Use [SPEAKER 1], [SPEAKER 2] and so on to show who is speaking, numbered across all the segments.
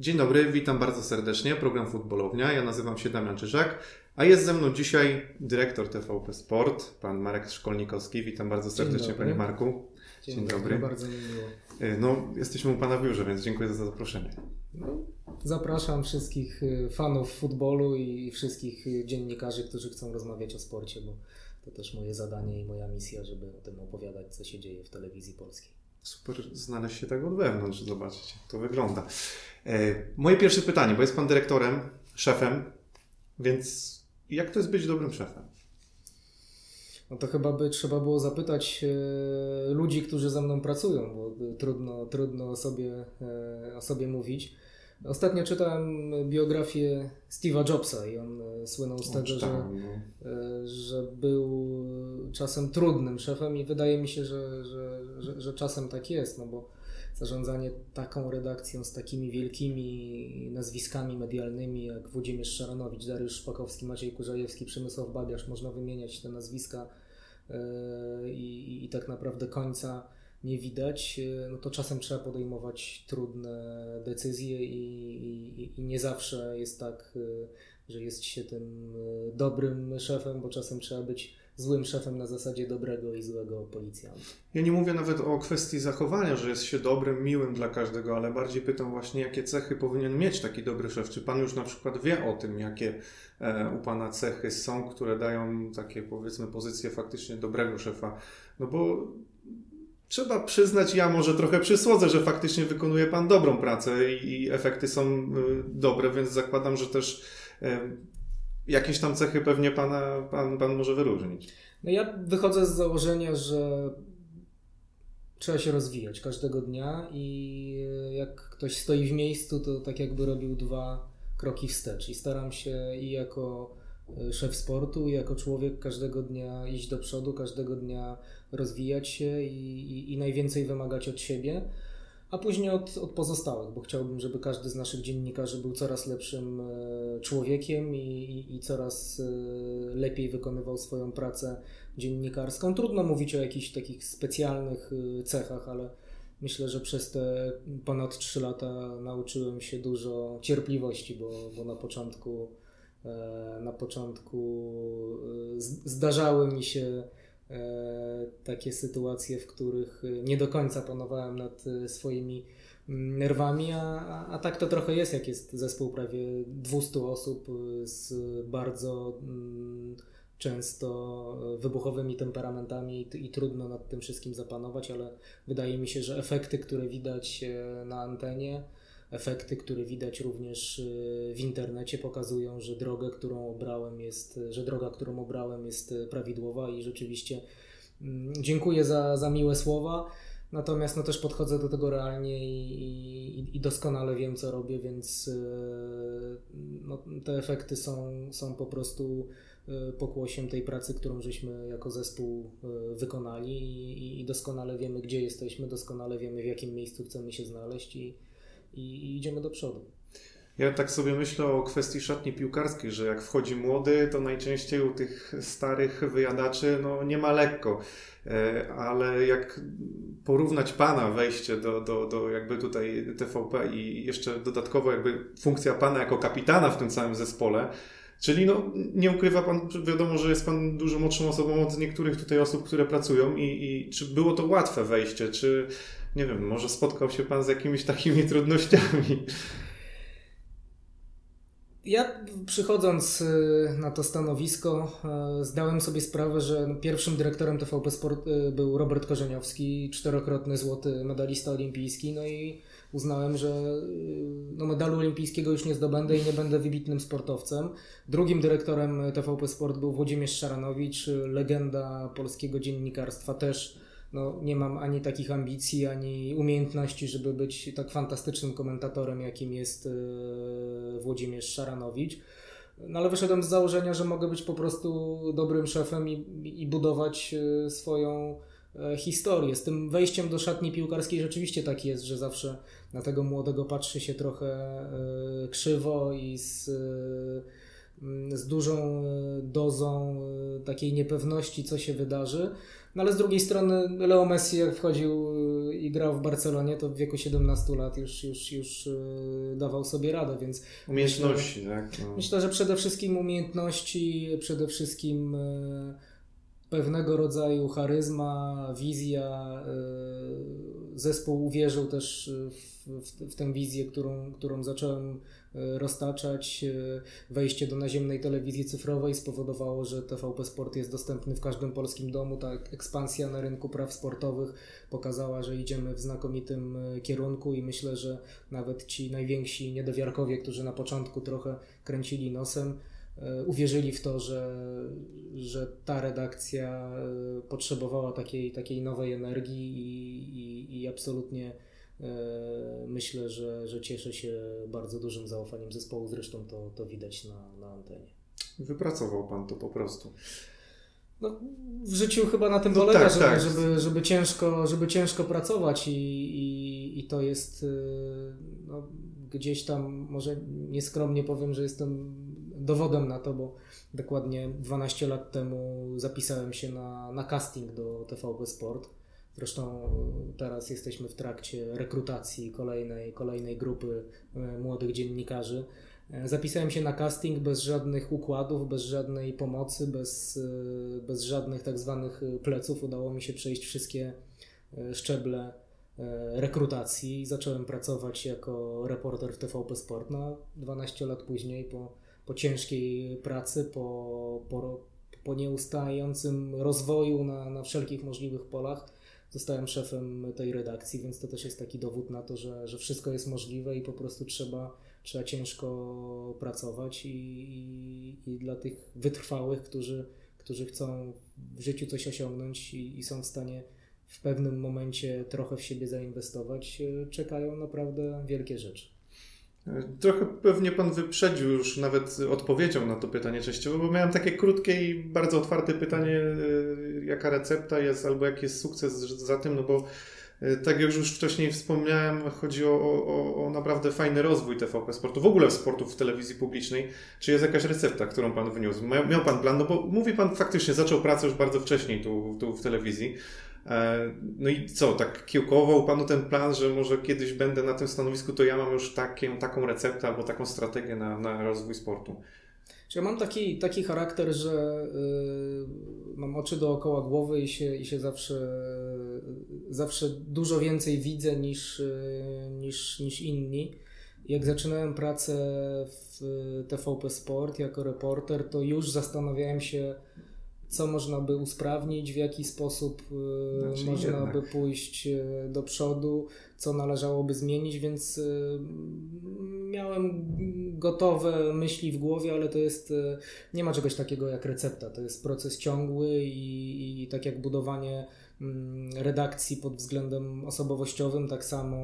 [SPEAKER 1] Dzień dobry, witam bardzo serdecznie. Program Futbolownia. Ja nazywam się Damian Czyżak, a jest ze mną dzisiaj dyrektor TVP Sport, pan Marek Szkolnikowski. Witam bardzo serdecznie, panie Marku.
[SPEAKER 2] Dzień, Dzień dobry. dobry. Bardzo mi miło.
[SPEAKER 1] Y, no, jesteśmy u pana w biurze, więc dziękuję za zaproszenie. No,
[SPEAKER 2] zapraszam wszystkich y, fanów futbolu i wszystkich y, dziennikarzy, którzy chcą rozmawiać o sporcie, bo to też moje zadanie i moja misja, żeby o tym opowiadać, co się dzieje w telewizji polskiej.
[SPEAKER 1] Super znaleźć się tak od wewnątrz, zobaczyć jak to wygląda. E, moje pierwsze pytanie, bo jest Pan dyrektorem, szefem, więc jak to jest być dobrym szefem?
[SPEAKER 2] No to chyba by trzeba było zapytać e, ludzi, którzy ze mną pracują, bo trudno, trudno o, sobie, e, o sobie mówić. Ostatnio czytałem biografię Steve'a Jobsa i on e, słynął z tego, że, no. e, że był czasem trudnym szefem i wydaje mi się, że, że, że, że czasem tak jest, no bo zarządzanie taką redakcją z takimi wielkimi nazwiskami medialnymi jak Włodzimierz Szaranowicz, Dariusz Szpakowski, Maciej Kurzajewski, Przemysław Babiarz, można wymieniać te nazwiska e, i, i tak naprawdę końca nie widać, e, no to czasem trzeba podejmować trudne decyzje i, i, i, nie zawsze jest tak, e, że jest się tym dobrym szefem, bo czasem trzeba być złym szefem na zasadzie dobrego i złego policjanta.
[SPEAKER 1] Ja nie mówię nawet o kwestii zachowania, że jest się dobrym, miłym dla każdego, ale bardziej pytam właśnie, jakie cechy powinien mieć taki dobry szef. Czy pan już na przykład wie o tym, jakie u pana cechy są, które dają takie powiedzmy pozycje faktycznie dobrego szefa? No bo trzeba przyznać, ja może trochę przysłodzę, że faktycznie wykonuje Pan dobrą pracę i efekty są y, dobre, więc zakładam, że też y, jakieś tam cechy pewnie Pana, pan, pan może wyróżnić.
[SPEAKER 2] No ja wychodzę z założenia, że trzeba się rozwijać każdego dnia i jak ktoś stoi w miejscu, to tak jakby robił dwa kroki wstecz i staram się i jako y, szef sportu, i jako człowiek każdego dnia iść do przodu, każdego dnia rozwijać się i, i, i najwięcej wymagać od siebie, a później od, od, pozostałych, bo chciałbym, żeby każdy z naszych dziennikarzy był coraz lepszym e, człowiekiem i, i, i coraz e, lepiej wykonywał swoją pracę dziennikarską. Trudno mówić o jakichś takich specjalnych e, cechach, ale myślę, że przez te ponad 3 lata nauczyłem się dużo cierpliwości, bo, bo na początku na początku zdarzały mi się takie sytuacje, w których e, nie do końca panowałem nad e, swoimi mm, nerwami, a, a tak to trochę jest, jak jest zespół prawie 200 osób z bardzo mm, często wybuchowymi temperamentami i, i, trudno nad tym wszystkim zapanować, ale wydaje mi się, że efekty, które widać na antenie, efekty, które widać również y, w internecie, pokazują, że drogę, którą obrałem jest, że droga, którą obrałem jest y, prawidłowa i rzeczywiście mm, dziękuję za, za miłe słowa. Natomiast no, też podchodzę do tego realnie i, i, i doskonale wiem, co robię, więc y, no, te efekty są, są po prostu pokłosiem tej pracy, którą żeśmy jako zespół wykonali i, i doskonale wiemy, gdzie jesteśmy, doskonale wiemy, w jakim miejscu chcemy się znaleźć i, i, idziemy do przodu.
[SPEAKER 1] Ja tak sobie myślę o kwestii szatni piłkarskiej, że jak wchodzi młody, to najczęściej u tych starych wyjadaczy no, nie ma lekko. E, ale jak porównać Pana wejście do, do, do jakby tutaj TVP i jeszcze dodatkowo jakby funkcja Pana jako kapitana w tym całym zespole, Czyli no, nie ukrywa Pan, wiadomo, że jest Pan dużo młodszą osobą od niektórych tutaj osób, które pracują i, i czy było to łatwe wejście, czy nie wiem, może spotkał się Pan z jakimiś takimi trudnościami?
[SPEAKER 2] Ja przychodząc y, na to stanowisko, y, zdałem sobie sprawę, że pierwszym dyrektorem TVP Sport y, był Robert Korzeniowski, czterokrotny złoty medalista olimpijski. No i uznałem, że no, medalu olimpijskiego już nie zdobędę i nie będę wybitnym sportowcem. Drugim dyrektorem TVP Sport był Włodzimierz Szaranowicz, legenda polskiego dziennikarstwa też no, nie mam ani takich ambicji, ani umiejętności, żeby być tak fantastycznym komentatorem, jakim jest e, Włodzimierz Szaranowicz. No ale wyszedłem z założenia, że mogę być po prostu dobrym szefem i, i budować e, swoją e, historię. Z tym wejściem do szatni piłkarskiej rzeczywiście tak jest, że zawsze na tego młodego patrzy się trochę krzywo i z, z dużą dozą takiej niepewności, co się wydarzy. No ale z drugiej strony Leo Messi jak wchodził y, i grał w Barcelonie, to w wieku 17 lat już, już, już y, dawał sobie radę, więc...
[SPEAKER 1] Umiejętności, myślę, tak?
[SPEAKER 2] No. Myślę, że przede wszystkim umiejętności, przede wszystkim pewnego rodzaju charyzma, wizja. Zespół uwierzył też w, w, w tę wizję, którą, którą zacząłem roztaczać. E, wejście do naziemnej telewizji cyfrowej spowodowało, że TVP Sport jest dostępny w każdym polskim domu. Ta ekspansja na rynku praw sportowych pokazała, że idziemy w znakomitym e, kierunku i myślę, że nawet ci najwięksi niedowiarkowie, którzy na początku trochę kręcili nosem, uwierzyli w to, że, że ta redakcja potrzebowała takiej, takiej nowej energii i, i, i absolutnie E, myślę, że, że cieszę się bardzo dużym zaufaniem zespołu, zresztą to, to widać na, na antenie.
[SPEAKER 1] Wypracował Pan to po prostu.
[SPEAKER 2] No, w życiu chyba na tym no polega, tak, żeby, tak. Żeby, żeby, ciężko, żeby ciężko pracować i, i, i to jest e, no, gdzieś tam, może nieskromnie powiem, że jestem dowodem na to, bo dokładnie 12 lat temu zapisałem się na, na casting do TVP Sport Zresztą teraz jesteśmy w trakcie rekrutacji kolejnej, kolejnej grupy e, młodych dziennikarzy. E, zapisałem się na casting bez żadnych układów, bez żadnej pomocy, bez, e, bez żadnych tak zwanych pleców. Udało mi się przejść wszystkie szczeble rekrutacji. Zacząłem pracować jako reporter w TVP Sport. No, 12 lat później, po, po ciężkiej pracy, po, po, po nieustającym rozwoju na, na wszelkich możliwych polach, zostałem szefem tej redakcji, więc to też jest taki dowód na to, że, że wszystko jest możliwe i po prostu trzeba, trzeba ciężko pracować i, i, i dla tych wytrwałych, którzy, którzy chcą w życiu coś osiągnąć i, i są w stanie w pewnym momencie trochę w siebie zainwestować, czekają naprawdę wielkie rzeczy.
[SPEAKER 1] Trochę pewnie Pan wyprzedził już nawet odpowiedzią na to pytanie częściowo, bo miałem takie krótkie i bardzo otwarte pytanie, e, jaka recepta jest albo jaki jest sukces za tym, no bo e, tak jak już wcześniej wspomniałem, chodzi o, o, o naprawdę fajny rozwój TVP Sportu, w ogóle sportu w telewizji publicznej. Czy jest jakaś recepta, którą Pan wniósł? Miał Pan plan, no bo mówi Pan faktycznie, zaczął pracę już bardzo wcześniej tu, tu w telewizji. E, no i co, tak kiełkował Panu ten plan, że może kiedyś będę na tym stanowisku, to ja mam już takie, taką receptę albo taką strategię na, na rozwój sportu?
[SPEAKER 2] Ja mam taki, taki charakter, że y, mam oczy dookoła głowy i się, i się zawsze, zawsze dużo więcej widzę niż, y, niż, niż inni. Jak zaczynałem pracę w TVP Sport jako reporter, to już zastanawiałem się, co można by usprawnić, w jaki sposób e, znaczy można jednak. by pójść e, do przodu, co należałoby zmienić, więc e, miałem gotowe myśli w głowie, ale to jest, nie ma czegoś takiego jak recepta, to jest proces ciągły i, i tak jak budowanie mm, redakcji pod względem osobowościowym, tak samo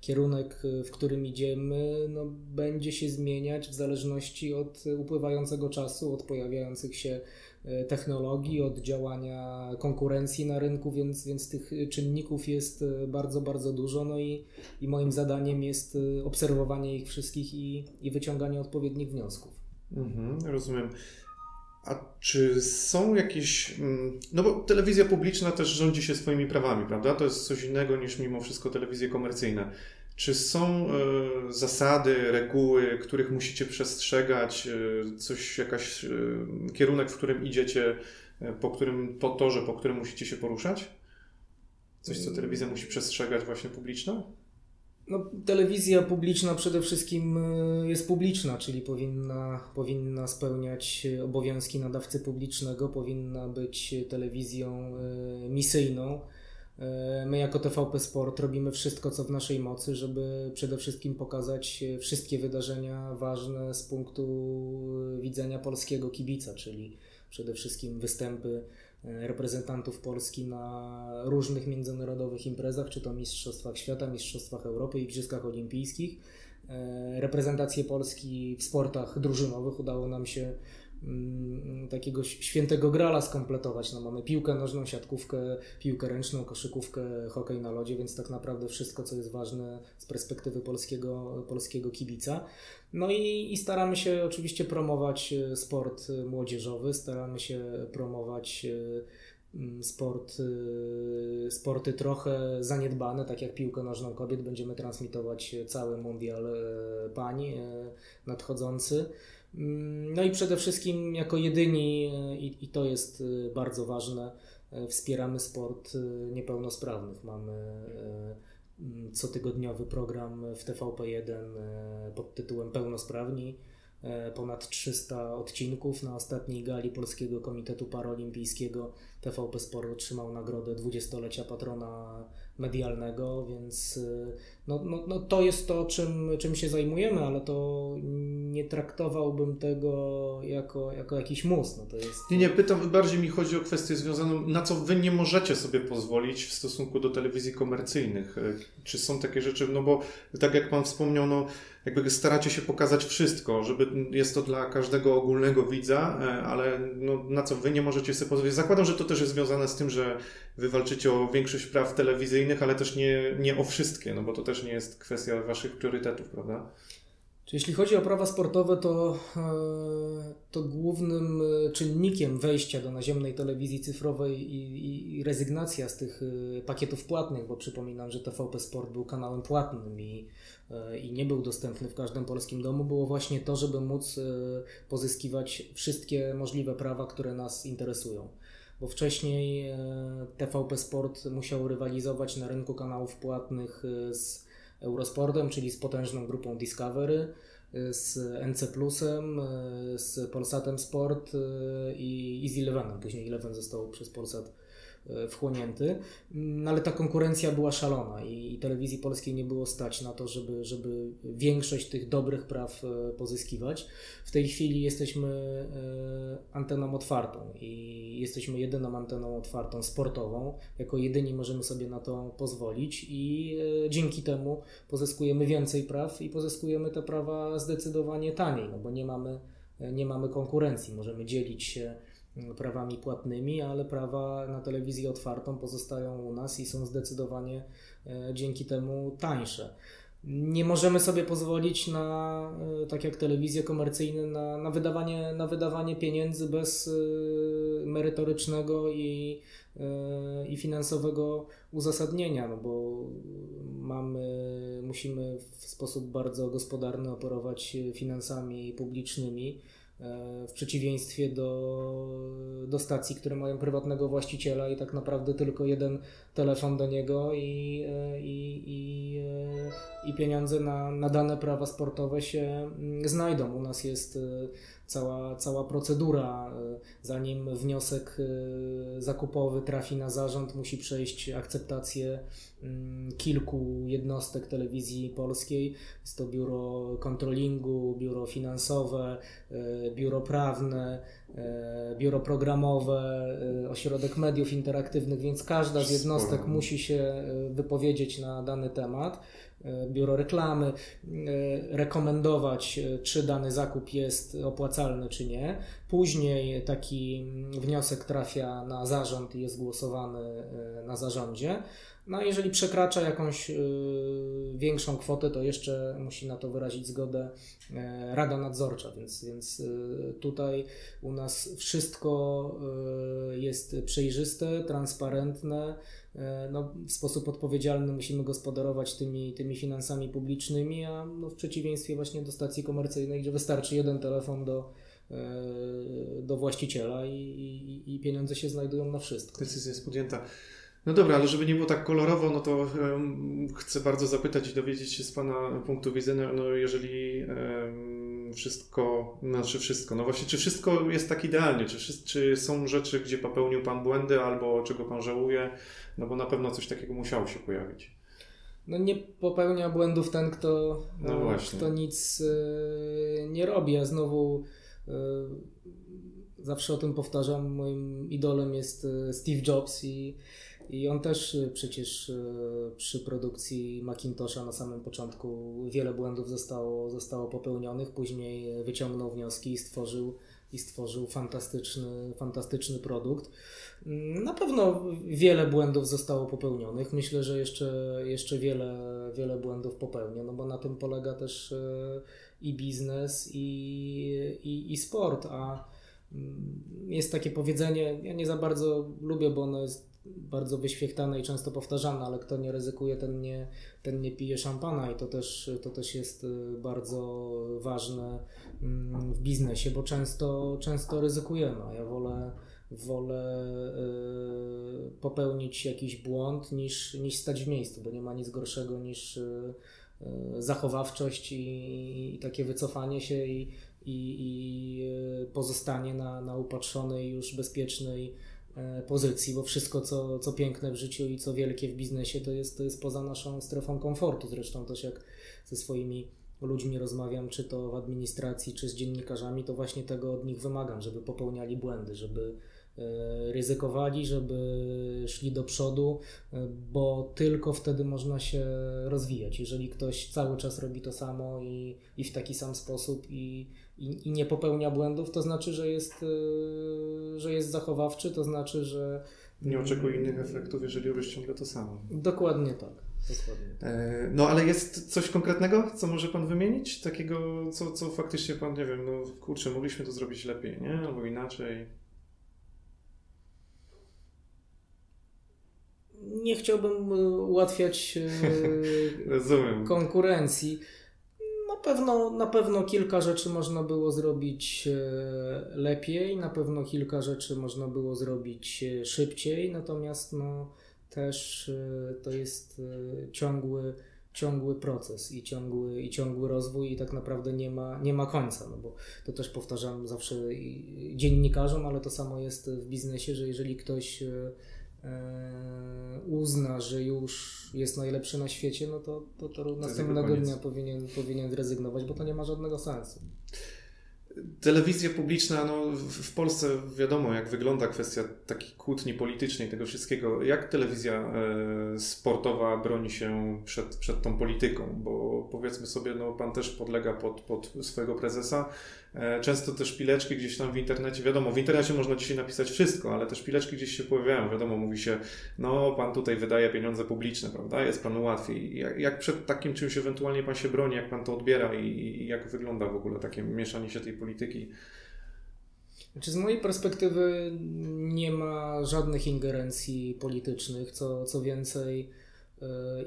[SPEAKER 2] kierunek, w którym idziemy, no, będzie się zmieniać w zależności od upływającego czasu, od pojawiających się technologii, od działania konkurencji na rynku, więc, więc tych czynników jest e, bardzo, bardzo dużo. No i, i moim zadaniem jest e, obserwowanie ich wszystkich i, i wyciąganie odpowiednich wniosków.
[SPEAKER 1] Mhm, rozumiem. A czy są jakieś. Mm, no bo telewizja publiczna też rządzi się swoimi prawami, prawda? To jest coś innego niż mimo wszystko telewizje komercyjne. Czy są y, zasady, reguły, których musicie przestrzegać, y, coś, jakaś y, kierunek, w którym idziecie, po którym, po torze, po którym musicie się poruszać? Coś, co telewizja musi przestrzegać właśnie publiczna?
[SPEAKER 2] No, telewizja publiczna przede wszystkim jest publiczna, czyli powinna, powinna spełniać obowiązki nadawcy publicznego, powinna być telewizją misyjną E, my jako TVP Sport robimy wszystko, co w naszej mocy, żeby przede wszystkim pokazać e, wszystkie wydarzenia ważne z punktu widzenia polskiego kibica, czyli przede wszystkim występy e, reprezentantów Polski na różnych międzynarodowych imprezach, czy to Mistrzostwach Świata, Mistrzostwach Europy, Igrzyskach Olimpijskich. Reprezentację Polski w sportach drużynowych udało nam się takiego świętego grala skompletować. No, mamy piłkę nożną, siatkówkę, piłkę ręczną, koszykówkę, hokej na lodzie, więc tak naprawdę wszystko, co jest ważne z perspektywy polskiego, polskiego kibica. No i, i staramy się oczywiście promować e, sport młodzieżowy, staramy się promować e, mm, sport, sporty trochę zaniedbane, tak jak piłkę nożną kobiet. Będziemy transmitować cały mundial e, pań e, nadchodzący. Mm, no i przede wszystkim jako jedyni, i, to jest bardzo ważne, wspieramy sport niepełnosprawnych. Mamy mm, cotygodniowy program w TVP1 pod tytułem Pełnosprawni ponad 300 odcinków. Na ostatniej gali Polskiego Komitetu Paraolimpijskiego TVP Sport otrzymał nagrodę 20-lecia patrona medialnego, więc y, no, no, no to jest to, czym, czym się zajmujemy, ale to nie traktowałbym tego jako, jako jakiś mus. No to jest...
[SPEAKER 1] Nie, nie, pytam, bardziej mi chodzi o kwestię związaną, na co wy nie możecie sobie pozwolić w stosunku do telewizji komercyjnych. E, czy są takie rzeczy, no bo tak jak Pan wspomniał, no jakby staracie się pokazać wszystko, żeby jest to dla każdego ogólnego widza, e, ale no, na co wy nie możecie sobie pozwolić. Zakładam, że to też jest związane z tym, że wy walczycie o większość praw telewizyjnych, ale też nie, nie o wszystkie, no bo to też nie jest kwestia waszych priorytetów, prawda?
[SPEAKER 2] Jeśli chodzi o prawa sportowe, to, e, to głównym e, czynnikiem wejścia do naziemnej telewizji cyfrowej i, i, rezygnacja z tych pakietów płatnych, bo przypominam, że TVP Sport był kanałem płatnym i i nie był dostępny w każdym polskim domu, było właśnie to, żeby móc e, pozyskiwać wszystkie możliwe prawa, które nas interesują. Bo wcześniej e, TVP Sport musiał rywalizować na rynku kanałów płatnych z Eurosportem, czyli z potężną grupą Discovery, z NC z Polsatem Sport i, z Elevenem. Później Eleven został przez Polsat E, wchłonięty, mm, ale ta konkurencja była szalona i, i telewizji polskiej nie było stać na to, żeby, żeby większość tych dobrych praw e, pozyskiwać. W tej chwili jesteśmy e, anteną otwartą i jesteśmy jedyną anteną otwartą sportową. Jako jedyni możemy sobie na to pozwolić i dzięki temu pozyskujemy więcej praw i pozyskujemy te prawa zdecydowanie taniej, no bo nie mamy, nie mamy konkurencji. Możemy dzielić się prawami płatnymi, ale prawa na telewizję otwartą pozostają u nas i są zdecydowanie e, dzięki temu tańsze. Nie możemy sobie pozwolić na, e, tak jak telewizje komercyjne, na, na, wydawanie, na wydawanie pieniędzy bez e, merytorycznego i, i finansowego uzasadnienia, no bo mamy, musimy w sposób bardzo gospodarny operować finansami publicznymi w przeciwieństwie do, do stacji, które mają prywatnego właściciela i tak naprawdę tylko jeden telefon do niego i, e, i, i, e, i pieniądze na, na dane prawa sportowe się mm, znajdą. U nas jest cała, cała procedura, zanim wniosek zakupowy trafi na zarząd, musi przejść akceptację mm, kilku jednostek telewizji polskiej. Jest to biuro kontrolingu, biuro finansowe, biuro prawne, e, biuro programowe, e, ośrodek mediów interaktywnych, więc każda z jednostek musi się e, wypowiedzieć na dany temat. Biuro reklamy, rekomendować, czy dany zakup jest opłacalny, czy nie. Później taki wniosek trafia na zarząd i jest głosowany na zarządzie. No, jeżeli przekracza jakąś większą kwotę, to jeszcze musi na to wyrazić zgodę Rada Nadzorcza, więc, więc tutaj u nas wszystko jest przejrzyste, transparentne. Y, no, w sposób odpowiedzialny musimy gospodarować tymi, tymi finansami publicznymi, a no, w przeciwieństwie właśnie do stacji komercyjnej, gdzie wystarczy jeden telefon do, y, do właściciela i, i, i pieniądze się znajdują na wszystko.
[SPEAKER 1] Decyzja jest podjęta. No dobra, ale żeby nie było tak kolorowo, no to um, chcę bardzo zapytać i dowiedzieć się z Pana punktu widzenia, no jeżeli um, wszystko, znaczy wszystko, no właśnie, czy wszystko jest tak idealnie, czy, czy są rzeczy, gdzie popełnił Pan błędy albo czego Pan żałuje, no bo na pewno coś takiego musiało się pojawić.
[SPEAKER 2] No nie popełnia błędów ten, kto, no kto nic y, nie robi, a znowu y, zawsze o tym powtarzam, moim idolem jest e, Steve Jobs i i on też y, przecież y, przy produkcji Macintosha na samym początku wiele błędów zostało, zostało popełnionych, później wyciągnął wnioski i stworzył, i stworzył fantastyczny, fantastyczny produkt. Mm, na pewno wiele błędów zostało popełnionych. Myślę, że jeszcze, jeszcze wiele, wiele błędów popełnię, no bo na tym polega też y, i biznes, i, i, i sport. A mm, jest takie powiedzenie, ja nie za bardzo lubię, bo ono jest bardzo wyświechtane i często powtarzane, ale kto nie ryzykuje, ten nie, ten nie pije szampana i to też, to też jest y, bardzo ważne mm, w biznesie, bo często, często ryzykujemy. Ja wolę, wolę y, popełnić jakiś błąd niż, niż stać w miejscu, bo nie ma nic gorszego niż y, zachowawczość i, i takie wycofanie się i, i, i pozostanie na, na upatrzonej, już bezpiecznej pozycji, bo wszystko, co, co piękne w życiu i co wielkie w biznesie, to jest, to jest poza naszą strefą komfortu. Zresztą też jak ze swoimi ludźmi rozmawiam, czy to w administracji, czy z dziennikarzami, to właśnie tego od nich wymagam, żeby popełniali błędy, żeby e, ryzykowali, żeby szli do przodu, e, bo tylko wtedy można się rozwijać. Jeżeli ktoś cały czas robi to samo i, i w taki sam sposób i i, i nie popełnia błędów, to znaczy, że jest, yy, że jest zachowawczy, to znaczy, że.
[SPEAKER 1] Nie oczekuje innych efektów, jeżeli robisz ciągle to samo.
[SPEAKER 2] Dokładnie tak. Dokładnie.
[SPEAKER 1] E, no ale jest coś konkretnego, co może Pan wymienić? Takiego, co, co faktycznie Pan, nie wiem, no kurczę, mogliśmy to zrobić lepiej, nie? Albo inaczej.
[SPEAKER 2] Nie chciałbym e, ułatwiać e, konkurencji pewno, na pewno kilka rzeczy można było zrobić e, lepiej, na pewno kilka rzeczy można było zrobić e, szybciej, natomiast no, też e, to jest ciągły, ciągły proces i ciągły, i ciągły rozwój i tak naprawdę nie ma, nie ma końca, no bo to też powtarzam zawsze dziennikarzom, ale to samo jest w biznesie, że jeżeli ktoś uzna, że już jest najlepszy na świecie, no to, to, to, następnego dnia powinien, powinien zrezygnować, bo to nie ma żadnego sensu.
[SPEAKER 1] Telewizja publiczna, no w Polsce wiadomo, jak wygląda kwestia takiej kłótni politycznej, tego wszystkiego. Jak telewizja e, sportowa broni się przed, przed tą polityką? Bo powiedzmy sobie, no pan też podlega pod, pod swojego prezesa. E, często te szpileczki gdzieś tam w internecie, wiadomo, w internecie można dzisiaj napisać wszystko, ale te szpileczki gdzieś się pojawiają. Wiadomo, mówi się, no pan tutaj wydaje pieniądze publiczne, prawda? Jest panu łatwiej. Jak, jak przed takim czymś ewentualnie pan się broni, jak pan to odbiera i, i jak wygląda w ogóle takie mieszanie się tej polityki?
[SPEAKER 2] Znaczy z mojej perspektywy nie ma żadnych ingerencji politycznych, co, co więcej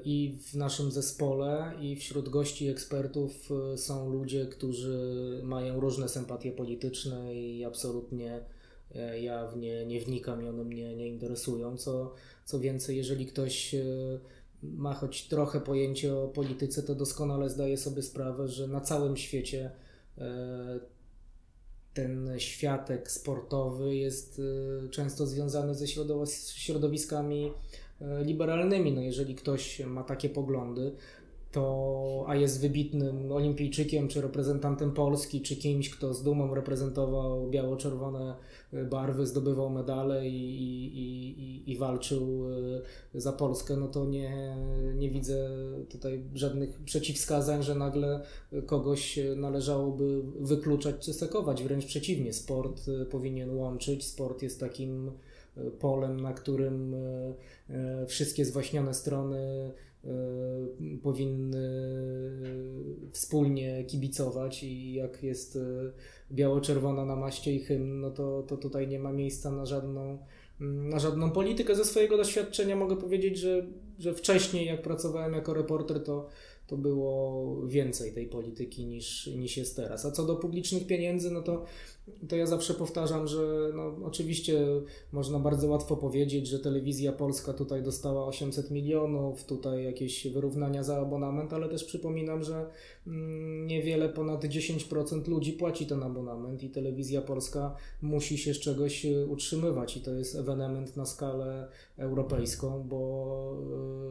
[SPEAKER 2] i w naszym zespole, i wśród gości ekspertów e, są ludzie, którzy mają różne sympatie polityczne i absolutnie e, ja w nie nie wnikam i one mnie nie interesują. Co, co więcej, jeżeli ktoś e, ma choć trochę pojęcie o polityce, to doskonale zdaje sobie sprawę, że na całym świecie ten światek sportowy jest często związany ze środowiskami E, liberalnymi. No jeżeli ktoś ma takie poglądy, to, a jest wybitnym olimpijczykiem, czy reprezentantem Polski, czy kimś, kto z dumą reprezentował biało-czerwone e, barwy, zdobywał medale i, i, i, i, walczył e, za Polskę, no to nie, nie widzę tutaj żadnych przeciwwskazań, że nagle kogoś należałoby wykluczać czy sekować. Wręcz przeciwnie, sport powinien łączyć. Sport jest takim polem, na którym e, e, wszystkie zwaśnione strony e, powinny wspólnie kibicować i jak jest biało-czerwona na maście i hymn, no to, to tutaj nie ma miejsca na żadną, na żadną politykę. Ze swojego doświadczenia mogę powiedzieć, że, że wcześniej jak pracowałem jako reporter, to to było więcej tej polityki niż, niż jest teraz. A co do publicznych pieniędzy, no to to ja zawsze powtarzam, że no, oczywiście można bardzo łatwo powiedzieć, że telewizja polska tutaj dostała 800 milionów, tutaj jakieś wyrównania za abonament, ale też przypominam, że mm, niewiele ponad 10% ludzi płaci ten abonament i telewizja polska musi się z czegoś e, utrzymywać i to jest ewenement na skalę europejską, bo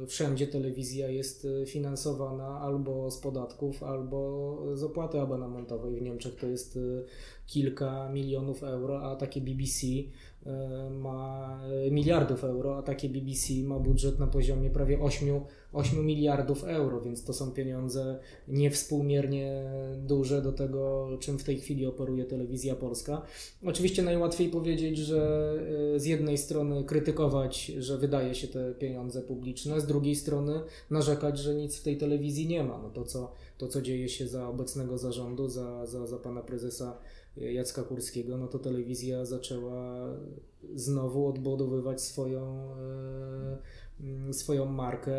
[SPEAKER 2] e, wszędzie telewizja jest e, finansowana albo z podatków, albo z opłaty abonamentowej. W Niemczech to jest kilka milionów euro, a takie BBC e, ma miliardów euro, a takie BBC ma budżet na poziomie prawie 8, 8 miliardów euro, więc to są pieniądze niewspółmiernie duże do tego, czym w tej chwili operuje telewizja polska. Oczywiście najłatwiej powiedzieć, że e, z jednej strony krytykować, że wydaje się te pieniądze publiczne, z drugiej strony narzekać, że nic w tej telewizji nie ma. No to co to, co dzieje się za obecnego zarządu, za, za, za pana prezesa Jacka Kurskiego, no to telewizja zaczęła znowu odbudowywać swoją, e, swoją markę.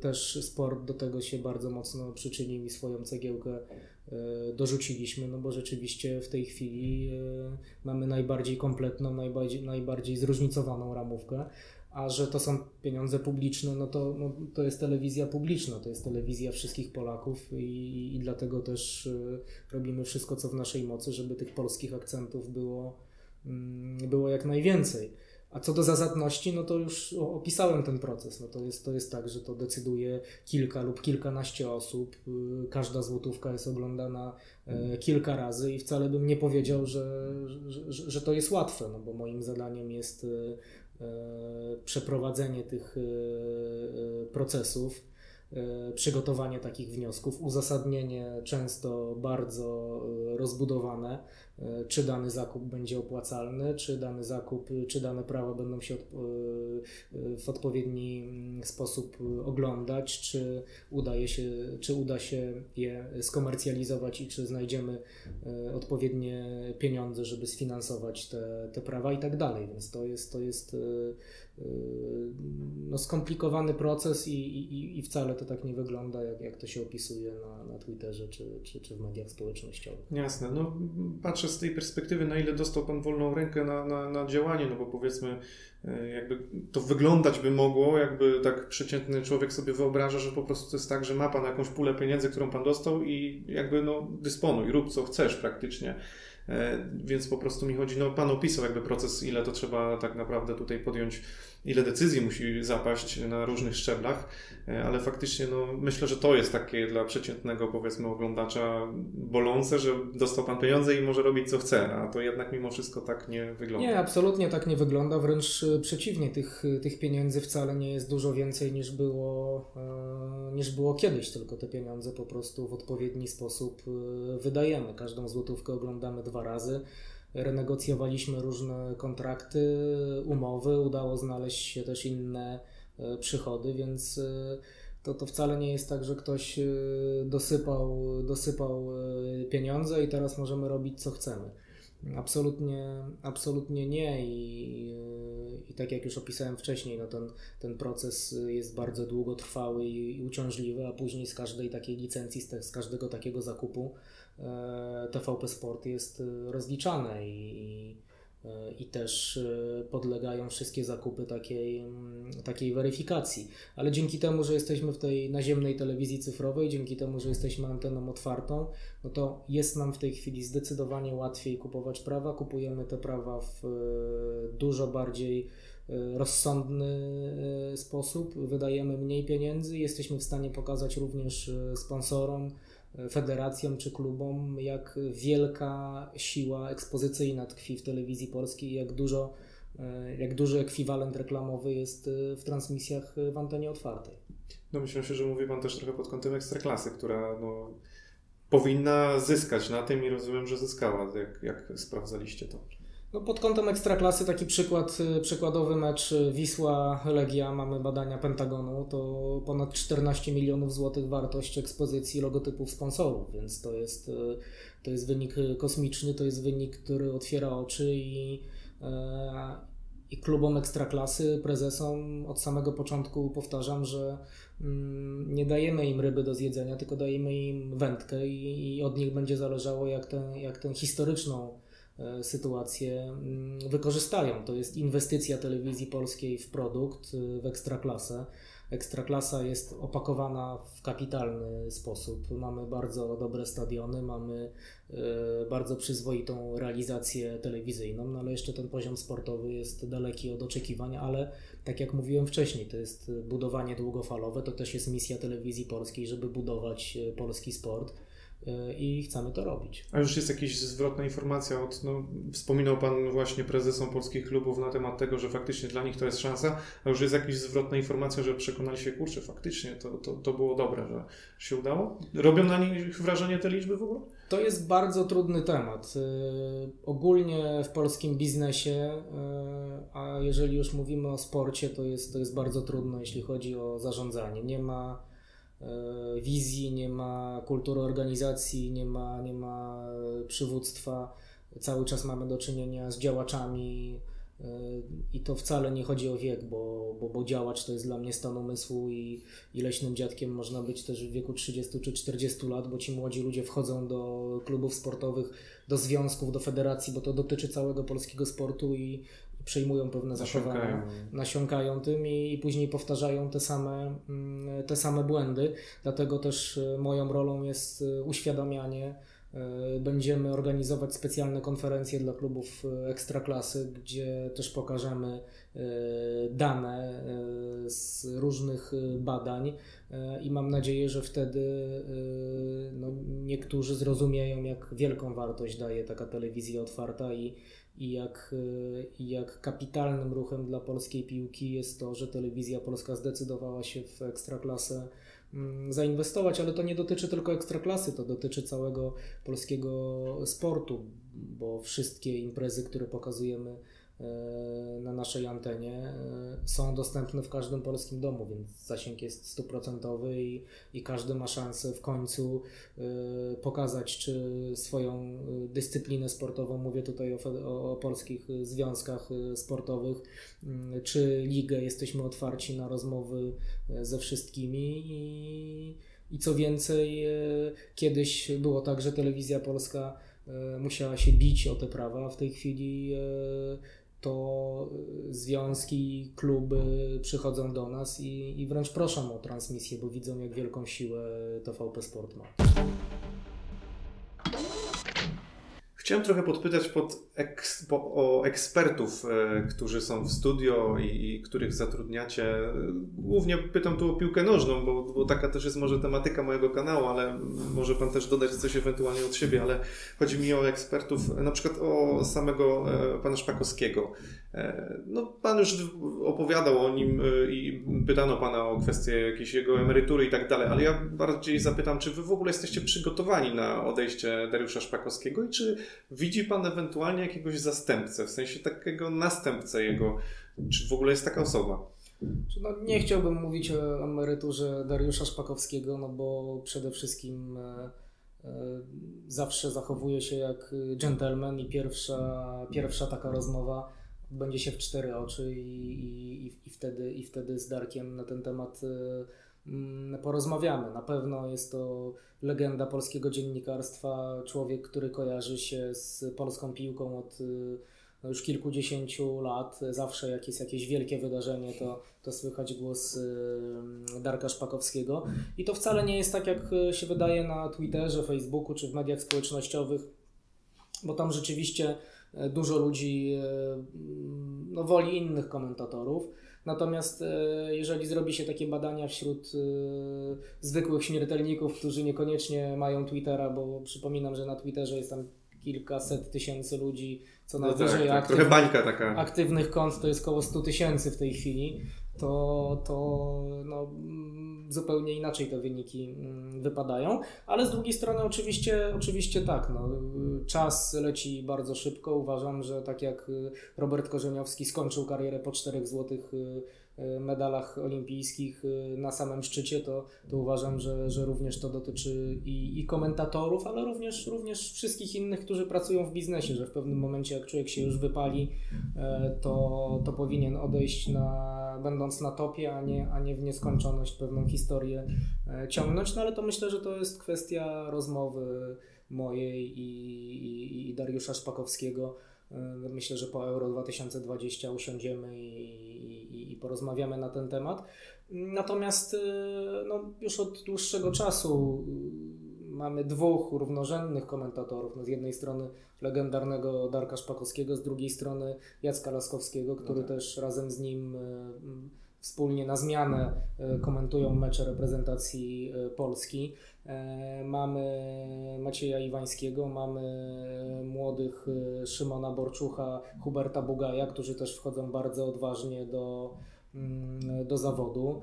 [SPEAKER 2] Też sport do tego się bardzo mocno przyczynił i swoją cegiełkę e, dorzuciliśmy, no bo rzeczywiście w tej chwili e, mamy najbardziej kompletną, najbardziej, najbardziej zróżnicowaną ramówkę a że to są pieniądze publiczne, no to, no, to jest telewizja publiczna, to jest telewizja wszystkich Polaków i, i dlatego też y, robimy wszystko, co w naszej mocy, żeby tych polskich akcentów było, y, było jak najwięcej. A co do zasadności, no to już opisałem ten proces. No to, jest, to jest tak, że to decyduje kilka lub kilkanaście osób. Y, każda złotówka jest oglądana y, kilka razy i wcale bym nie powiedział, że, że, że to jest łatwe, no bo moim zadaniem jest E, przeprowadzenie tych e, e, procesów, przygotowanie takich wniosków, uzasadnienie często bardzo rozbudowane E, czy dany zakup będzie opłacalny, czy dany zakup, czy dane prawa będą się e, w odpowiedni mm, sposób oglądać, czy, udaje się, czy uda się je skomercjalizować i czy znajdziemy e, odpowiednie pieniądze, żeby sfinansować te, te prawa i tak dalej. Więc to jest, to jest no, skomplikowany proces i, i, i wcale to tak nie wygląda, jak, jak to się opisuje na, na Twitterze czy, czy, czy w mediach społecznościowych.
[SPEAKER 1] Jasne. No, patrzę z tej perspektywy, na ile dostał Pan wolną rękę na, na, na działanie, no bo powiedzmy, e, jakby to wyglądać by mogło, jakby tak przeciętny człowiek sobie wyobraża, że po prostu to jest tak, że ma Pan jakąś pulę pieniędzy, którą Pan dostał i jakby no dysponuj, rób co chcesz praktycznie. E, więc po prostu mi chodzi, no Pan opisał jakby proces, ile to trzeba tak naprawdę tutaj podjąć ile decyzji musi zapaść na różnych szczeblach, e, ale faktycznie no, myślę, że to jest takie dla przeciętnego powiedzmy oglądacza bolące, że dostał Pan pieniądze i może robić co chce, a to jednak mimo wszystko tak nie wygląda.
[SPEAKER 2] Nie, absolutnie tak nie wygląda, wręcz e, przeciwnie, tych, tych pieniędzy wcale nie jest dużo więcej niż było, e, niż było kiedyś, tylko te pieniądze po prostu w odpowiedni sposób wydajemy. Każdą złotówkę oglądamy dwa razy renegocjowaliśmy różne kontrakty, umowy, udało znaleźć się też inne e, przychody, więc e, to, to wcale nie jest tak, że ktoś e, dosypał, dosypał pieniądze i teraz możemy robić co chcemy. Absolutnie, absolutnie nie I, i tak jak już opisałem wcześniej, no ten, ten proces jest bardzo długotrwały i, uciążliwy, a później z każdej takiej licencji, z, te, z każdego takiego zakupu TVP Sport jest e, rozliczane i, i też e, podlegają wszystkie zakupy takiej, takiej weryfikacji. Ale dzięki temu, że jesteśmy w tej naziemnej telewizji cyfrowej, dzięki temu, że jesteśmy anteną otwartą, no to jest nam w tej chwili zdecydowanie łatwiej kupować prawa. Kupujemy te prawa w dużo bardziej rozsądny sposób, wydajemy mniej pieniędzy, jesteśmy w stanie pokazać również sponsorom, federacjom czy klubom, jak wielka siła ekspozycyjna tkwi w telewizji polskiej, jak dużo, e, jak duży ekwiwalent reklamowy jest e, w transmisjach w antenie otwartej.
[SPEAKER 1] No myślę że mówi Pan też trochę pod kątem ekstraklasy, która no, powinna zyskać na tym i rozumiem, że zyskała, jak, jak sprawdzaliście to.
[SPEAKER 2] No pod kątem ekstraklasy taki przykład, y, przykładowy mecz y, Wisła-Legia, mamy badania Pentagonu, to ponad 14 milionów złotych wartość ekspozycji logotypów sponsorów, więc to jest, y, to jest wynik kosmiczny, to jest wynik, który otwiera oczy i, i klubom ekstraklasy, prezesom od samego początku powtarzam, że mm, nie dajemy im ryby do zjedzenia, tylko dajemy im wędkę i, i od nich będzie zależało jak tę jak ten historyczną sytuację mm, wykorzystają. To jest inwestycja telewizji polskiej w produkt, e, w ekstraklasę. Ekstraklasa jest opakowana w kapitalny sposób. Mamy bardzo dobre stadiony, mamy e, bardzo przyzwoitą realizację telewizyjną, no ale jeszcze ten poziom sportowy jest daleki od oczekiwań, ale tak jak mówiłem wcześniej, to jest budowanie długofalowe, to też jest misja telewizji polskiej, żeby budować polski sport E, i chcemy to robić.
[SPEAKER 1] A już jest jakaś zwrotna informacja od, no, wspominał Pan właśnie prezesom polskich klubów na temat tego, że faktycznie dla nich to jest szansa, a już jest jakaś zwrotna informacja, że przekonali się, kurczę, faktycznie to, to, to było dobre, że się udało? Robią na nich wrażenie te liczby w ogóle?
[SPEAKER 2] To jest bardzo trudny temat. E, ogólnie w polskim biznesie, e, a jeżeli już mówimy o sporcie, to jest, to jest bardzo trudno, jeśli chodzi o zarządzanie. Nie ma wizji, nie ma kultury organizacji, nie ma, nie ma przywództwa. Cały czas mamy do czynienia z działaczami i to wcale nie chodzi o wiek, bo, bo, bo działacz to jest dla mnie stan umysłu i, i leśnym dziadkiem można być też w wieku 30 czy 40 lat, bo ci młodzi ludzie wchodzą do klubów sportowych, do związków, do federacji, bo to dotyczy całego polskiego sportu i przejmują pewne zachowania, nasiąkają tym i, i, później powtarzają te same, mm, te same błędy. Dlatego też e, moją rolą jest e, uświadamianie E, będziemy organizować specjalne konferencje dla klubów ekstraklasy, gdzie też pokażemy dane z różnych badań i mam nadzieję, że wtedy no, niektórzy zrozumieją, jak wielką wartość daje taka telewizja otwarta i, i jak, i jak kapitalnym ruchem dla polskiej piłki jest to, że telewizja polska zdecydowała się w ekstraklasę Mm, zainwestować, ale to nie dotyczy tylko ekstraklasy, to dotyczy całego polskiego sportu, bo wszystkie imprezy, które pokazujemy E, na naszej antenie e, są dostępne w każdym polskim domu, więc zasięg jest stuprocentowy i, i każdy ma szansę w końcu e, pokazać, czy swoją dyscyplinę sportową, mówię tutaj o, o, o polskich związkach sportowych, mm, czy ligę, jesteśmy otwarci na rozmowy ze wszystkimi i, i co więcej, kiedyś było tak, że telewizja polska musiała się bić o te prawa, w tej chwili to y, związki, kluby przychodzą do nas i, i wręcz proszą o transmisję, bo widzą, jak wielką siłę TVP Sport ma.
[SPEAKER 1] Chciałem trochę podpytać pod eks, po, o ekspertów, e, którzy są w studio i, i, których zatrudniacie. Głównie pytam tu o piłkę nożną, bo, bo, taka też jest może tematyka mojego kanału, ale może Pan też dodać coś ewentualnie od siebie, ale chodzi mi o ekspertów, na przykład o samego e, Pana Szpakowskiego. E, no, Pan już opowiadał o nim e, i pytano Pana o kwestię jakiejś jego emerytury i tak dalej, ale ja bardziej zapytam, czy Wy w ogóle jesteście przygotowani na odejście Dariusza Szpakowskiego i czy widzi Pan ewentualnie jakiegoś zastępcę, w sensie takiego następcę jego, czy w ogóle jest taka osoba?
[SPEAKER 2] No, nie chciałbym mówić o emeryturze Dariusza Szpakowskiego, no bo przede wszystkim e, zawsze zachowuje się jak gentleman i pierwsza, pierwsza taka rozmowa będzie się w cztery oczy i, i, i, wtedy, i wtedy z Darkiem na ten temat y, mm, porozmawiamy. Na pewno jest to legenda polskiego dziennikarstwa, człowiek, który kojarzy się z polską piłką od y, no już kilkudziesięciu lat. Zawsze jak jest jakieś wielkie wydarzenie, to, to słychać głos y, Darka Szpakowskiego. I to wcale nie jest tak, jak się wydaje na Twitterze, Facebooku czy w mediach społecznościowych, bo tam rzeczywiście E, dużo ludzi e, no, woli innych komentatorów. Natomiast e, jeżeli zrobi się takie badania wśród zwykłych śmiertelników, którzy niekoniecznie mają Twittera, bo przypominam, że na Twitterze jest tam kilkaset tysięcy ludzi, co no najwyżej
[SPEAKER 1] tak, tak, bańka taka.
[SPEAKER 2] aktywnych kont to jest około 100 tysięcy w tej chwili, to, to no, zupełnie inaczej te wyniki mm, wypadają, ale z drugiej strony oczywiście, oczywiście tak, no, czas leci bardzo szybko. Uważam, że tak jak Robert Korzeniowski skończył karierę po czterech złotych y, y, medalach olimpijskich y, na samym szczycie, to, to uważam, że, że również to dotyczy i, i komentatorów, ale również, również wszystkich innych, którzy pracują w biznesie, że w pewnym momencie jak człowiek się już wypali, to, to powinien odejść na będąc na topie, a nie, a nie w nieskończoność pewną historię e, ciągnąć. No ale to myślę, że to jest kwestia rozmowy mojej i, i, i Dariusza Szpakowskiego. E, myślę, że po Euro 2020 usiądziemy i, porozmawiamy na ten temat. Natomiast e, no, już od dłuższego czasu mamy dwóch równorzędnych komentatorów. No z jednej strony legendarnego Darka Szpakowskiego, z drugiej strony Jacka Laskowskiego, który no tak. też razem z nim e, wspólnie na zmianę komentują mecze reprezentacji Polski. Mamy Macieja Iwańskiego, mamy młodych Szymona Borczucha, Huberta Bugaja, którzy też wchodzą bardzo odważnie do, mm, do zawodu.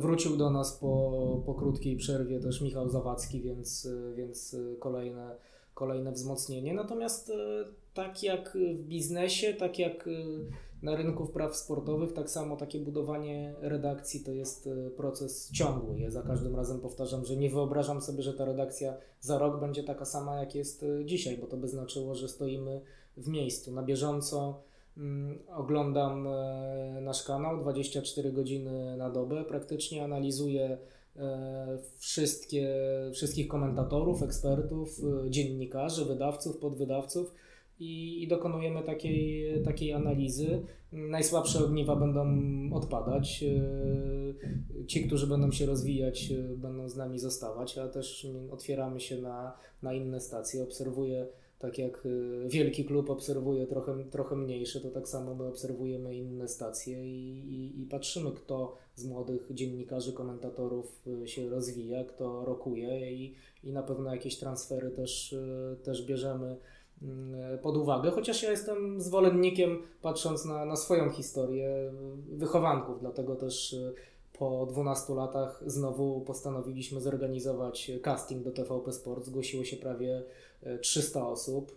[SPEAKER 2] Wrócił do nas po, po krótkiej przerwie też Michał Zawadzki, więc, więc kolejne kolejne wzmocnienie. Natomiast e, tak jak w biznesie, tak jak e, na rynku praw sportowych, tak samo takie budowanie redakcji to jest e, proces ciągły. Ja za każdym razem powtarzam, że nie wyobrażam sobie, że ta redakcja za rok będzie taka sama, jak jest e, dzisiaj, bo to by znaczyło, że stoimy w miejscu. Na bieżąco mm, oglądam e, nasz kanał 24 godziny na dobę, praktycznie analizuję wszystkie, wszystkich komentatorów, ekspertów, dziennikarzy, wydawców, podwydawców i, i dokonujemy takiej, takiej analizy. Najsłabsze ogniwa będą odpadać. E, ci, którzy będą się rozwijać, e, będą z nami zostawać, ale też otwieramy się na, na inne stacje. Obserwuję, tak jak e, wielki klub obserwuje trochę, trochę mniejsze, to tak samo my obserwujemy inne stacje i, i, i patrzymy, kto z młodych dziennikarzy, komentatorów się rozwija, kto rokuje i, i na pewno jakieś transfery też, też bierzemy pod uwagę, chociaż ja jestem zwolennikiem, patrząc na, na swoją historię, wychowanków, dlatego też y, po 12 latach znowu postanowiliśmy zorganizować casting do TVP Sport. Zgłosiło się prawie 300 y, osób.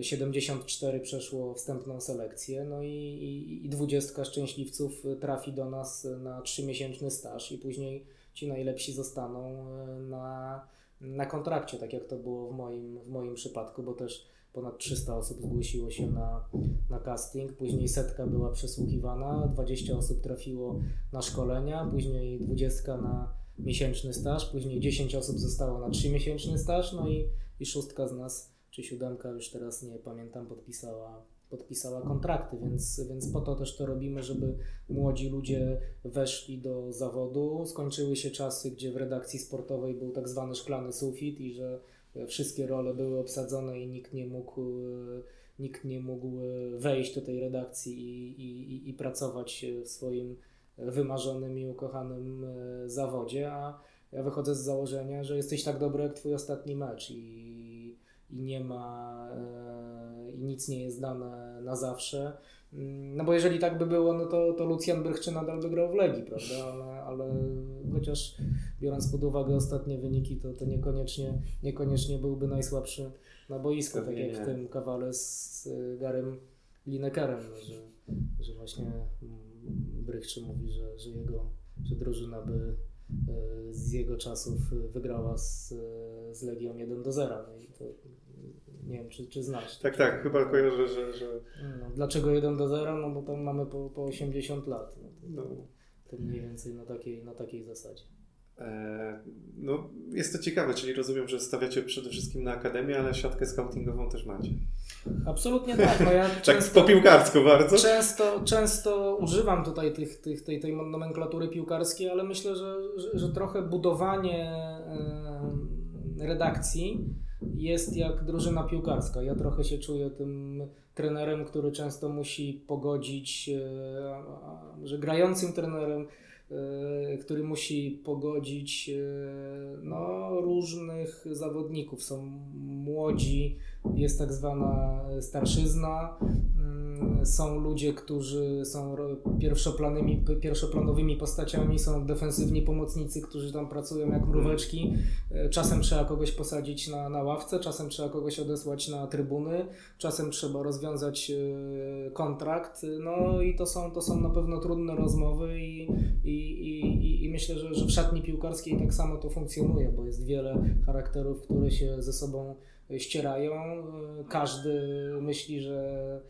[SPEAKER 2] 74 y, przeszło wstępną selekcję, no i, i, i 20 szczęśliwców trafi do nas na 3-miesięczny staż i później ci najlepsi zostaną na na kontrakcie, tak jak to było w moim, w moim przypadku, bo też ponad 300 osób zgłosiło się na, na casting, później setka była przesłuchiwana, 20 osób trafiło na szkolenia, później 20 na miesięczny staż, później 10 osób zostało na 3-miesięczny staż, no i, i szóstka z nas, czy siódemka, już teraz nie pamiętam, podpisała podpisała kontrakty, więc, więc po to też to robimy, żeby młodzi ludzie weszli do zawodu. Skończyły się czasy, gdzie w redakcji sportowej był tak zwany szklany sufit i że wszystkie role były obsadzone i nikt nie mógł, nikt nie mógł wejść do tej redakcji i, i, i pracować w swoim wymarzonym i ukochanym e, zawodzie, a ja wychodzę z założenia, że jesteś tak dobry jak twój ostatni mecz i, i nie ma e, i nic nie jest dane na zawsze. Mm, no bo jeżeli tak by było, no to, to Lucjan Brychczy nadal by grał w Legii, prawda? Ale, ale chociaż biorąc pod uwagę ostatnie wyniki, to, to niekoniecznie, niekoniecznie byłby najsłabszy na boisku, tak jak w tym kawale z Garem Linekerem, że, że właśnie Brychczy mówi, że, że jego że drużyna by e, z jego czasów wygrała z, z Legią 1 do 0. No i to nie wiem, czy, czy znasz.
[SPEAKER 1] Tak, tak, chyba kojarzę, że... że...
[SPEAKER 2] No, dlaczego 1 do 0? No bo tam mamy po, po 80 lat. No, to, no. to mniej więcej na takiej, na takiej zasadzie.
[SPEAKER 1] E, no, jest to ciekawe, czyli rozumiem, że stawiacie przede wszystkim na akademię, ale siatkę scoutingową też macie.
[SPEAKER 2] Absolutnie tak. No ja
[SPEAKER 1] tak często, po piłkarsku bardzo.
[SPEAKER 2] Często, często używam tutaj tych, tych, tej, tej nomenklatury piłkarskiej, ale myślę, że, że, że trochę budowanie redakcji jest jak drużyna piłkarska. Ja trochę się czuję tym trenerem, który często musi pogodzić, e, że grającym trenerem, e, który musi pogodzić e, no, różnych zawodników. Są młodzi, jest tak zwana starszyzna, mm, są ludzie, którzy są pierwszoplanymi, pierwszoplanowymi postaciami, są defensywni pomocnicy, którzy tam pracują jak mróweczki. E, czasem trzeba kogoś posadzić na, na ławce, czasem trzeba kogoś odesłać na trybuny, czasem trzeba rozwiązać e, kontrakt. No i to są, to są na pewno trudne rozmowy i, i, i, i myślę, że, że w szatni piłkarskiej tak samo to funkcjonuje, bo jest wiele charakterów, które się ze sobą ścierają. Każdy myśli, że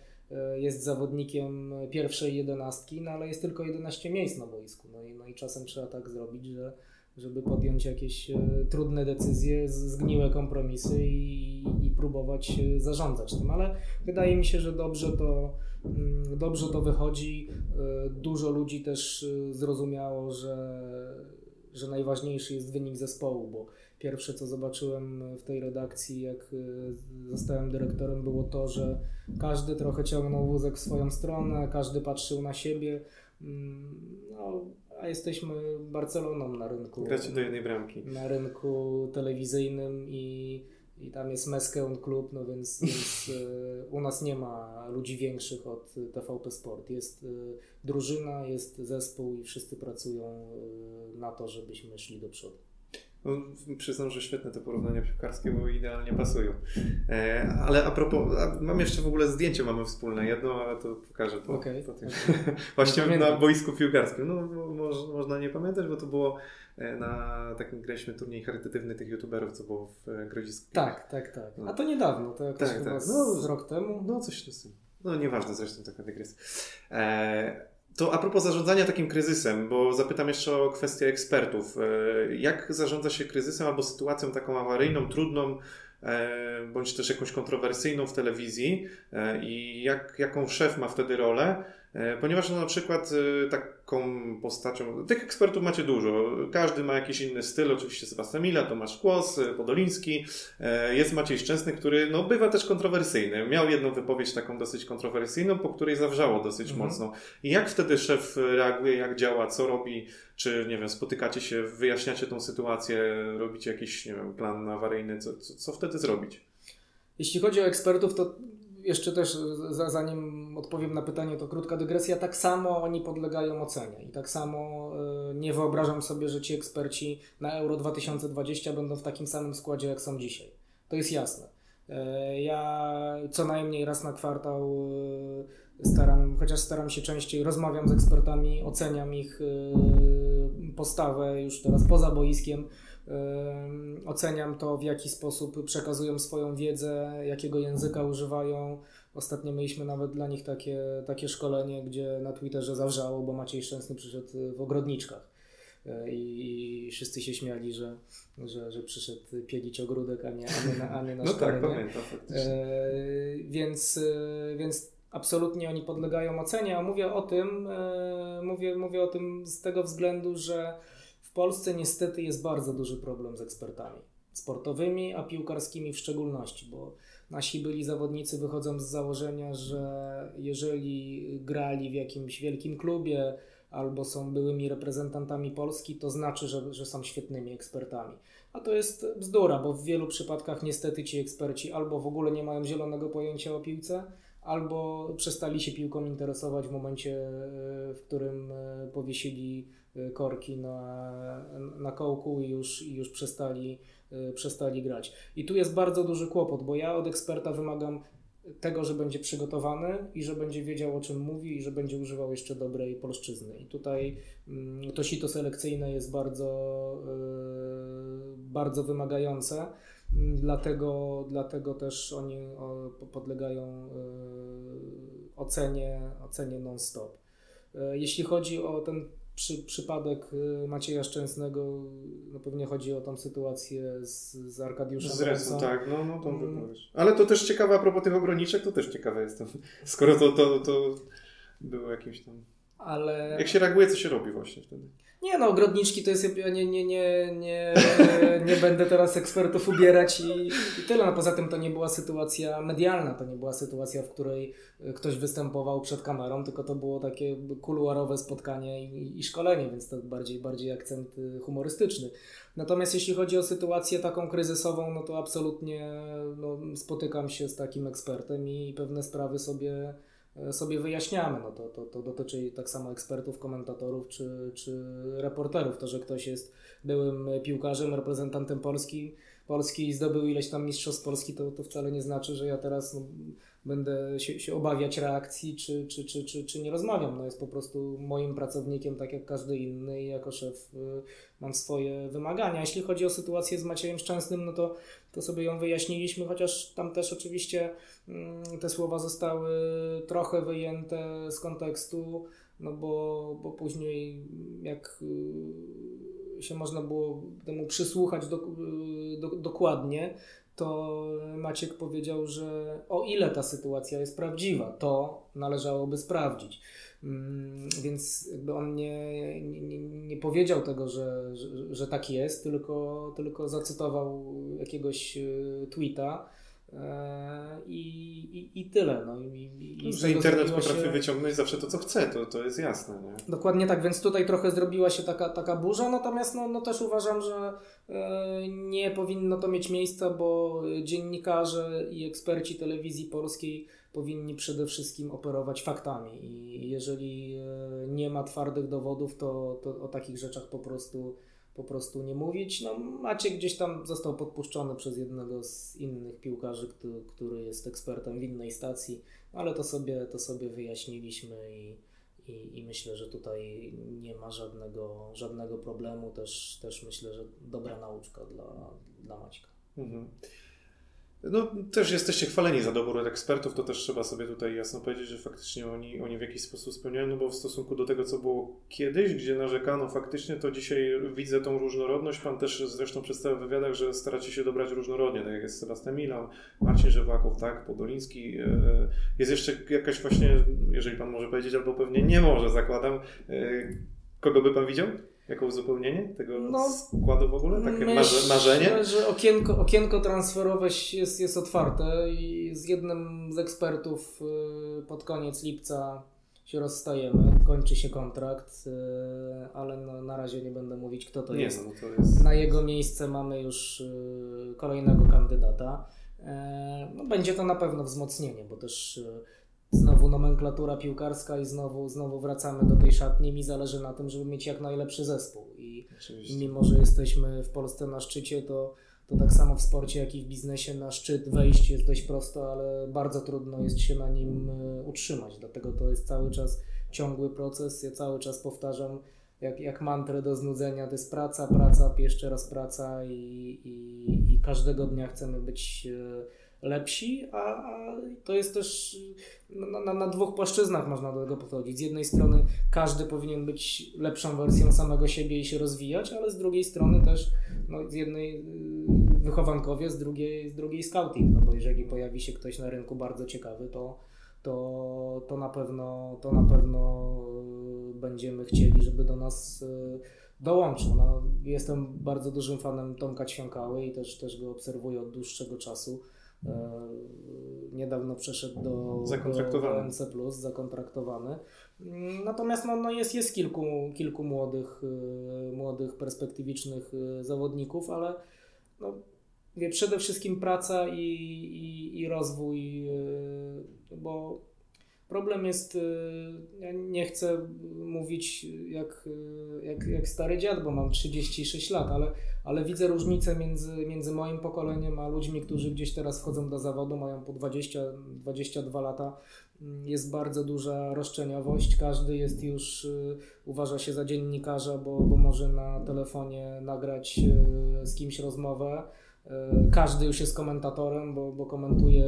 [SPEAKER 2] e, jest zawodnikiem pierwszej jedenastki, no ale jest tylko 11 miejsc na boisku. No i, no i czasem trzeba tak zrobić, że żeby podjąć jakieś e, trudne decyzje, zgniłe kompromisy i, i próbować zarządzać tym, ale wydaje mi się, że dobrze to, mm, dobrze to wychodzi. E, dużo ludzi też zrozumiało, że, że najważniejszy jest wynik zespołu, bo Pierwsze, co zobaczyłem w tej redakcji, jak y, zostałem dyrektorem, było to, że każdy trochę ciągnął wózek w swoją stronę, każdy patrzył na siebie. Mm, no, a jesteśmy Barceloną na rynku.
[SPEAKER 1] Gracie do jednej bramki.
[SPEAKER 2] Na rynku telewizyjnym i, i tam jest Meskeun Klub, no więc, więc y, u nas nie ma ludzi większych od TVP Sport. Jest y, drużyna, jest zespół i wszyscy pracują na to, żebyśmy szli do przodu.
[SPEAKER 1] No, przyznam, że świetne te porównania piłkarskie, bo idealnie pasują. E, ale a propos, a mam jeszcze w ogóle zdjęcie mamy wspólne, jedno, ale to pokażę po,
[SPEAKER 2] okay.
[SPEAKER 1] po tym. Właśnie na boisku piłkarskim. No, mo, można nie pamiętać, bo to było e, na takim graliśmy turniej charytatywny tych youtuberów, co było w e, Grodzisku.
[SPEAKER 2] Tak, tak, tak. A to niedawno, to jakoś tak, tak. No, rok temu.
[SPEAKER 1] No coś w tym. No nieważne zresztą taka dygresja. E, to a propos zarządzania takim kryzysem, bo zapytam jeszcze o kwestię ekspertów. E, jak zarządza się kryzysem albo sytuacją taką awaryjną, trudną, e, bądź też jakąś kontrowersyjną w telewizji e, i jak, jaką szef ma wtedy rolę? Ponieważ no, na przykład taką postacią, tych ekspertów macie dużo, każdy ma jakiś inny styl, oczywiście Sebastian Mila, Tomasz Kłos, Podoliński, jest Maciej Szczęsny, który no, bywa też kontrowersyjny. Miał jedną wypowiedź taką dosyć kontrowersyjną, po której zawrzało dosyć mhm. mocno. I jak wtedy szef reaguje, jak działa, co robi, czy nie wiem, spotykacie się, wyjaśniacie tą sytuację, robicie jakiś nie wiem, plan awaryjny, co, co, co wtedy zrobić?
[SPEAKER 2] Jeśli chodzi o ekspertów, to jeszcze też zanim odpowiem na pytanie, to krótka dygresja. Tak samo oni podlegają ocenie i tak samo e, nie wyobrażam sobie, że ci eksperci na Euro 2020 będą w takim samym składzie, jak są dzisiaj. To jest jasne. E, ja co najmniej raz na kwartał e, staram, chociaż staram się częściej, rozmawiam z ekspertami, oceniam ich postawę już teraz poza boiskiem oceniam to, w jaki sposób przekazują swoją wiedzę, jakiego języka używają. Ostatnio mieliśmy nawet dla nich takie, takie szkolenie, gdzie na Twitterze zawrzało, bo Maciej Szczęsny przyszedł w ogrodniczkach. E, I, i wszyscy się śmiali, że, że, że przyszedł pielić ogródek, a nie, a nie na, a nie na
[SPEAKER 1] no tak, szkolenie. tak, pamiętam faktycznie. E,
[SPEAKER 2] więc, e, więc absolutnie oni podlegają ocenie, a mówię o tym, e, mówię, mówię o tym z tego względu, że Polsce niestety jest bardzo duży problem z ekspertami sportowymi, a piłkarskimi w szczególności, bo nasi byli zawodnicy wychodzą z założenia, że jeżeli grali w jakimś wielkim klubie albo są byłymi reprezentantami Polski, to znaczy, że, że są świetnymi ekspertami. A to jest bzdura, bo w wielu przypadkach niestety ci eksperci albo w ogóle nie mają zielonego pojęcia o piłce, albo przestali się piłką interesować w momencie, w którym powiesili Y, korki na, na kołku i już, i już przestali, przestali grać. I tu jest bardzo duży kłopot, bo ja od eksperta wymagam tego, że będzie przygotowany i że będzie wiedział o czym mówi i że będzie używał jeszcze dobrej polszczyzny. I tutaj mm, to sito selekcyjne jest bardzo, bardzo wymagające. Dlatego, dlatego też oni podlegają ocenie, ocenie non-stop. Jeśli chodzi o ten przy, przypadek y, Macieja Szczęsnego, no pewnie chodzi o tą sytuację z, z Arkadiuszem.
[SPEAKER 1] Z Resą, tak, no, no to mm. Ale to też ciekawe, a propos tych ograniczek, to też ciekawe jestem. Skoro to, to, to było jakimś tam... Ale... Jak się reaguje, co się robi właśnie wtedy?
[SPEAKER 2] Nie no, ogrodniczki to jest, ja nie, nie, nie, nie, nie będę teraz ekspertów ubierać i, i tyle. No poza tym to nie była sytuacja medialna, to nie była sytuacja, w której ktoś występował przed kamerą, tylko to było takie kuluarowe spotkanie i, i szkolenie, więc to bardziej, bardziej akcent y, humorystyczny. Natomiast jeśli chodzi o sytuację taką kryzysową, no to absolutnie no, spotykam się z takim ekspertem i pewne sprawy sobie E, sobie wyjaśniamy. No to, to, to dotyczy tak samo ekspertów, komentatorów czy, czy reporterów. To, że ktoś jest byłym piłkarzem, reprezentantem Polski, Polski i zdobył ileś tam mistrzostw Polski, to, to wcale nie znaczy, że ja teraz no, będę się, się obawiać reakcji, czy, czy, czy, czy, czy nie rozmawiam. No jest po prostu moim pracownikiem, tak jak każdy inny i jako szef y, mam swoje wymagania. Jeśli chodzi o sytuację z Maciejem Szczęsnym, no to, to sobie ją wyjaśniliśmy, chociaż tam też oczywiście y, te słowa zostały trochę wyjęte z kontekstu, no bo, bo później jak y, się można było temu przysłuchać do, y, do, dokładnie, to Maciek powiedział, że o ile ta sytuacja jest prawdziwa, to należałoby sprawdzić. Mm, więc jakby on nie, nie, nie powiedział tego, że, że, że, tak jest, tylko, tylko zacytował jakiegoś e, tweeta. E, I, i, I tyle. No. I,
[SPEAKER 1] i że internet potrafi się... wyciągnąć zawsze to, co chce, to, to jest jasne. Nie?
[SPEAKER 2] Dokładnie tak, więc tutaj trochę zrobiła się taka, taka burza, natomiast no, no też uważam, że e, nie powinno to mieć miejsca, bo dziennikarze i eksperci telewizji polskiej powinni przede wszystkim operować faktami i jeżeli e, nie ma twardych dowodów, to, to o takich rzeczach po prostu po prostu nie mówić. No, Maciek gdzieś tam został podpuszczony przez jednego z innych piłkarzy, który, jest ekspertem w innej stacji, ale to sobie, to sobie wyjaśniliśmy i, i, i myślę, że tutaj nie ma żadnego, żadnego problemu. Też, też myślę, że dobra nauczka dla, dla Maćka. Mhm.
[SPEAKER 1] No, też jesteście chwaleni za dobór ekspertów, to też trzeba sobie tutaj jasno powiedzieć, że faktycznie oni, oni w jakiś sposób spełniają, no bo w stosunku do tego, co było kiedyś, gdzie narzekano faktycznie, to dzisiaj widzę tą różnorodność. Pan też zresztą przedstawiał w wywiadach, że staracie się dobrać różnorodnie, tak jak jest Sebastian Milan, Marcin Żywaków, tak, Podoliński. E, jest jeszcze jakaś właśnie, jeżeli Pan może powiedzieć, albo pewnie nie może, zakładam, e, kogo by Pan widział? Jako uzupełnienie tego no, składu w ogóle? Takie myślę, marzenie?
[SPEAKER 2] że okienko, okienko transferowe jest, jest otwarte i z jednym z ekspertów y, pod koniec lipca się rozstajemy, kończy się kontrakt, y, ale no, na razie nie będę mówić kto to, nie, jest. No, to jest. Na jego miejsce mamy już y, kolejnego kandydata. E, no, będzie to na pewno wzmocnienie, bo też znowu nomenklatura piłkarska i znowu, znowu wracamy do tej szatni. Mi zależy na tym, żeby mieć jak najlepszy zespół. I, i mimo, że jesteśmy w Polsce na szczycie, to, to tak samo w sporcie, jak i w biznesie na szczyt wejść jest dość prosto, ale bardzo trudno jest się na nim e, utrzymać. Dlatego to jest cały czas ciągły proces. Ja cały czas powtarzam, jak, jak mantrę do znudzenia, to jest praca, praca, jeszcze raz praca i, i, i każdego dnia chcemy być e, lepsi, a, a to jest też na, na, na, dwóch płaszczyznach można do tego podchodzić. Z jednej strony każdy powinien być lepszą wersją samego siebie i się rozwijać, ale z drugiej strony też no, z jednej y, wychowankowie, z drugiej, z drugiej scouting, no bo jeżeli pojawi się ktoś na rynku bardzo ciekawy, to, to, to, na, pewno, to na pewno y, będziemy chcieli, żeby do nas y, dołączył. No, jestem bardzo dużym fanem Tomka Ćwiąkały i też, też go obserwuję od dłuższego czasu. E, niedawno przeszedł do, zakontraktowany. do NC+, zakontraktowany. Natomiast no, no jest, jest kilku, kilku młodych, e, młodych, perspektywicznych e, zawodników, ale no, wie, przede wszystkim praca i, i, i rozwój, bo Problem jest, y, ja nie chcę mówić jak, y, jak, jak stary dziad, bo mam 36 lat, ale, ale widzę różnicę między, między moim pokoleniem a ludźmi, którzy gdzieś teraz wchodzą do zawodu, mają po 20, 22 lata. Jest bardzo duża roszczeniowość. Każdy jest już, y, uważa się za dziennikarza, bo, bo może na telefonie nagrać z kimś rozmowę każdy już jest komentatorem, bo, bo komentuje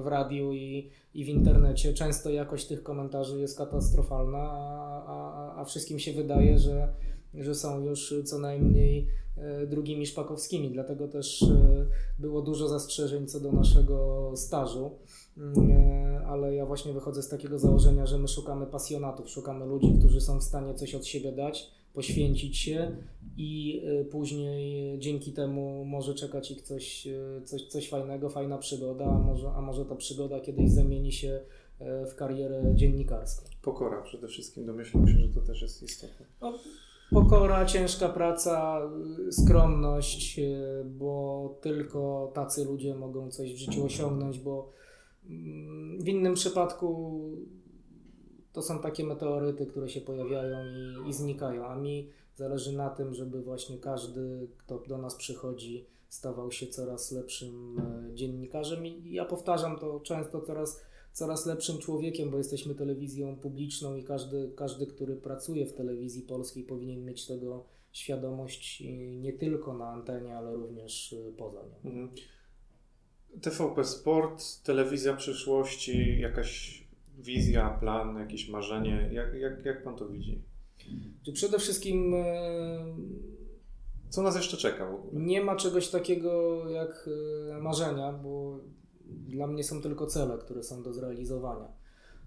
[SPEAKER 2] w radiu i, i w internecie. Często jakość tych komentarzy jest katastrofalna, a, a, a wszystkim się wydaje, że, że są już co najmniej e, drugimi szpakowskimi. Dlatego też e, było dużo zastrzeżeń co do naszego stażu. Mm, ale ja właśnie wychodzę z takiego założenia, że my szukamy pasjonatów, szukamy ludzi, którzy są w stanie coś od siebie dać, poświęcić się i y, później dzięki temu może czekać ich coś, y, coś, coś fajnego, fajna przygoda, a może, a może ta przygoda kiedyś zamieni się e, w karierę dziennikarską.
[SPEAKER 1] Pokora przede wszystkim, domyślam się, że to też jest istotne. No,
[SPEAKER 2] pokora, ciężka praca, y, skromność, bo tylko tacy ludzie mogą coś w życiu osiągnąć, bo mm, w innym przypadku to są takie meteoryty, które się pojawiają i, i znikają, a mi Zależy na tym, żeby właśnie każdy, kto do nas przychodzi, stawał się coraz lepszym e, dziennikarzem. I ja powtarzam to często, coraz, coraz lepszym człowiekiem, bo jesteśmy telewizją publiczną i każdy, każdy, który pracuje w telewizji polskiej, powinien mieć tego świadomość nie tylko na antenie, ale również e, poza nią. Mhm.
[SPEAKER 1] TVP Sport, telewizja przyszłości, jakaś wizja, plan, jakieś marzenie. Jak, jak, jak pan to widzi?
[SPEAKER 2] Czy przede wszystkim e,
[SPEAKER 1] co nas jeszcze czeka?
[SPEAKER 2] Nie ma czegoś takiego jak e, marzenia, bo dla mnie są tylko cele, które są do zrealizowania.